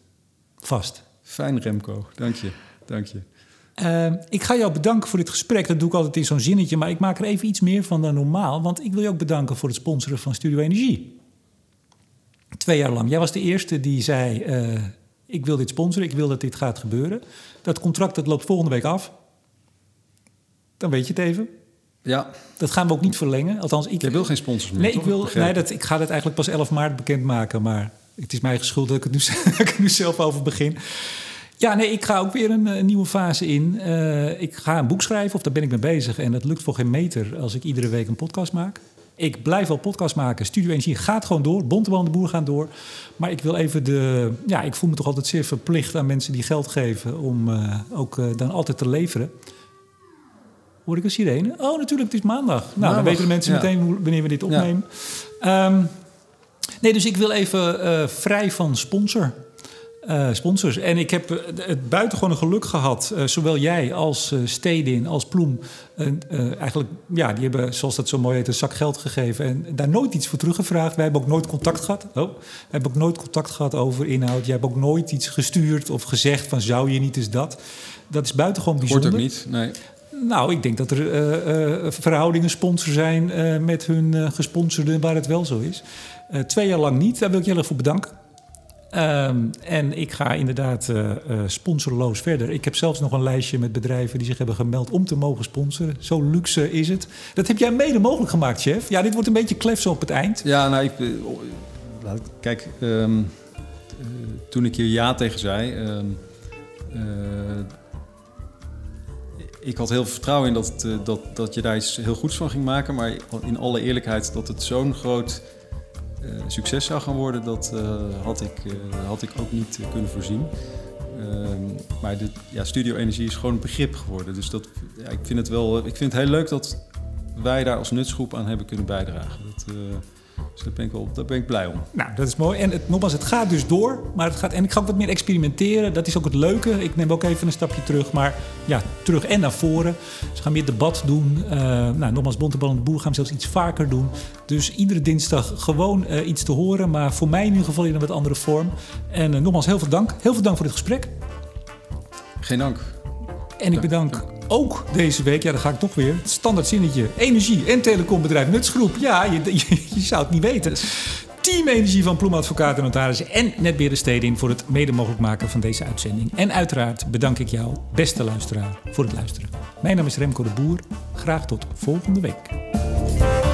Vast. Fijn, Remco. Dank je. Dank je. Uh, ik ga jou bedanken voor dit gesprek. Dat doe ik altijd in zo'n zinnetje. Maar ik maak er even iets meer van dan normaal. Want ik wil je ook bedanken voor het sponsoren van Studio Energie. Twee jaar lang. Jij was de eerste die zei... Uh, ik wil dit sponsoren, ik wil dat dit gaat gebeuren. Dat contract dat loopt volgende week af. Dan weet je het even. Ja. Dat gaan we ook niet verlengen. Althans, ik... Jij wil geen sponsors meer, Nee, ik, wil, nee dat, ik ga het eigenlijk pas 11 maart bekendmaken. Maar het is mij geschuld dat ik, het nu, dat ik nu zelf over begin. Ja, nee, ik ga ook weer een, een nieuwe fase in. Uh, ik ga een boek schrijven, of daar ben ik mee bezig. En dat lukt voor geen meter als ik iedere week een podcast maak. Ik blijf wel podcast maken. Studio Energie gaat gewoon door. Bonteman de Boer gaan door. Maar ik wil even de... Ja, ik voel me toch altijd zeer verplicht aan mensen die geld geven... om uh, ook uh, dan altijd te leveren. Hoor ik een sirene? Oh, natuurlijk, het is maandag. Nou, maandag, dan weten de mensen ja. meteen wanneer we dit opnemen. Ja. Um, Nee, dus ik wil even uh, vrij van sponsor. Uh, sponsors. En ik heb het buitengewoon geluk gehad, uh, zowel jij als uh, Stedin, als Ploem. eigenlijk, ja, die hebben, zoals dat zo mooi heet, een zak geld gegeven en daar nooit iets voor teruggevraagd. Wij hebben ook nooit contact gehad. Oh, we hebben ook nooit contact gehad over inhoud. Jij hebt ook nooit iets gestuurd of gezegd van zou je niet eens dat. Dat is buitengewoon bijzonder. Wordt ook niet, nee. Nou, ik denk dat er verhoudingen sponsor zijn met hun gesponsorden waar het wel zo is. twee jaar lang niet, daar wil ik erg voor bedanken. Um, en ik ga inderdaad uh, uh, sponsorloos verder. Ik heb zelfs nog een lijstje met bedrijven die zich hebben gemeld om te mogen sponsoren. Zo luxe is het. Dat heb jij mede mogelijk gemaakt, chef. Ja, dit wordt een beetje klefs op het eind. Ja, nou, ik, kijk, um, toen ik hier ja tegen zei. Um, ik had heel veel vertrouwen in dat, dat, dat je daar iets heel goeds van ging maken. Maar in alle eerlijkheid, dat het zo'n groot succes zou gaan worden, dat uh, had, ik, uh, had ik ook niet kunnen voorzien. Ehm, maar de ja, studio energie is gewoon een begrip geworden. Dus dat, ja, ik, vind het wel, ik vind het heel leuk dat wij daar als nutsgroep aan hebben kunnen bijdragen. Dat, dus daar ben, ik wel, daar ben ik blij om. Nou, dat is mooi. En het, nogmaals, het gaat dus door. Maar het gaat, en ik ga ook wat meer experimenteren. Dat is ook het leuke. Ik neem ook even een stapje terug. Maar ja, terug en naar voren. Ze gaan meer debat doen. Uh, nou, nogmaals, Bontebal en de Boer gaan zelfs iets vaker doen. Dus iedere dinsdag gewoon uh, iets te horen. Maar voor mij in ieder geval in een wat andere vorm. En uh, nogmaals, heel veel dank. Heel veel dank voor dit gesprek. Geen dank. En ik bedank ook deze week, ja, dan ga ik toch weer, het standaard zinnetje. Energie en telecombedrijf Nutsgroep. Ja, je, je, zou het niet weten. Team Energie van Ploem Advocaten en Notarissen en Netbeheerder Stedin voor het mede mogelijk maken van deze uitzending. En uiteraard bedank ik jou, beste luisteraar, voor het luisteren. Mijn naam is Remco de Boer. Graag tot volgende week.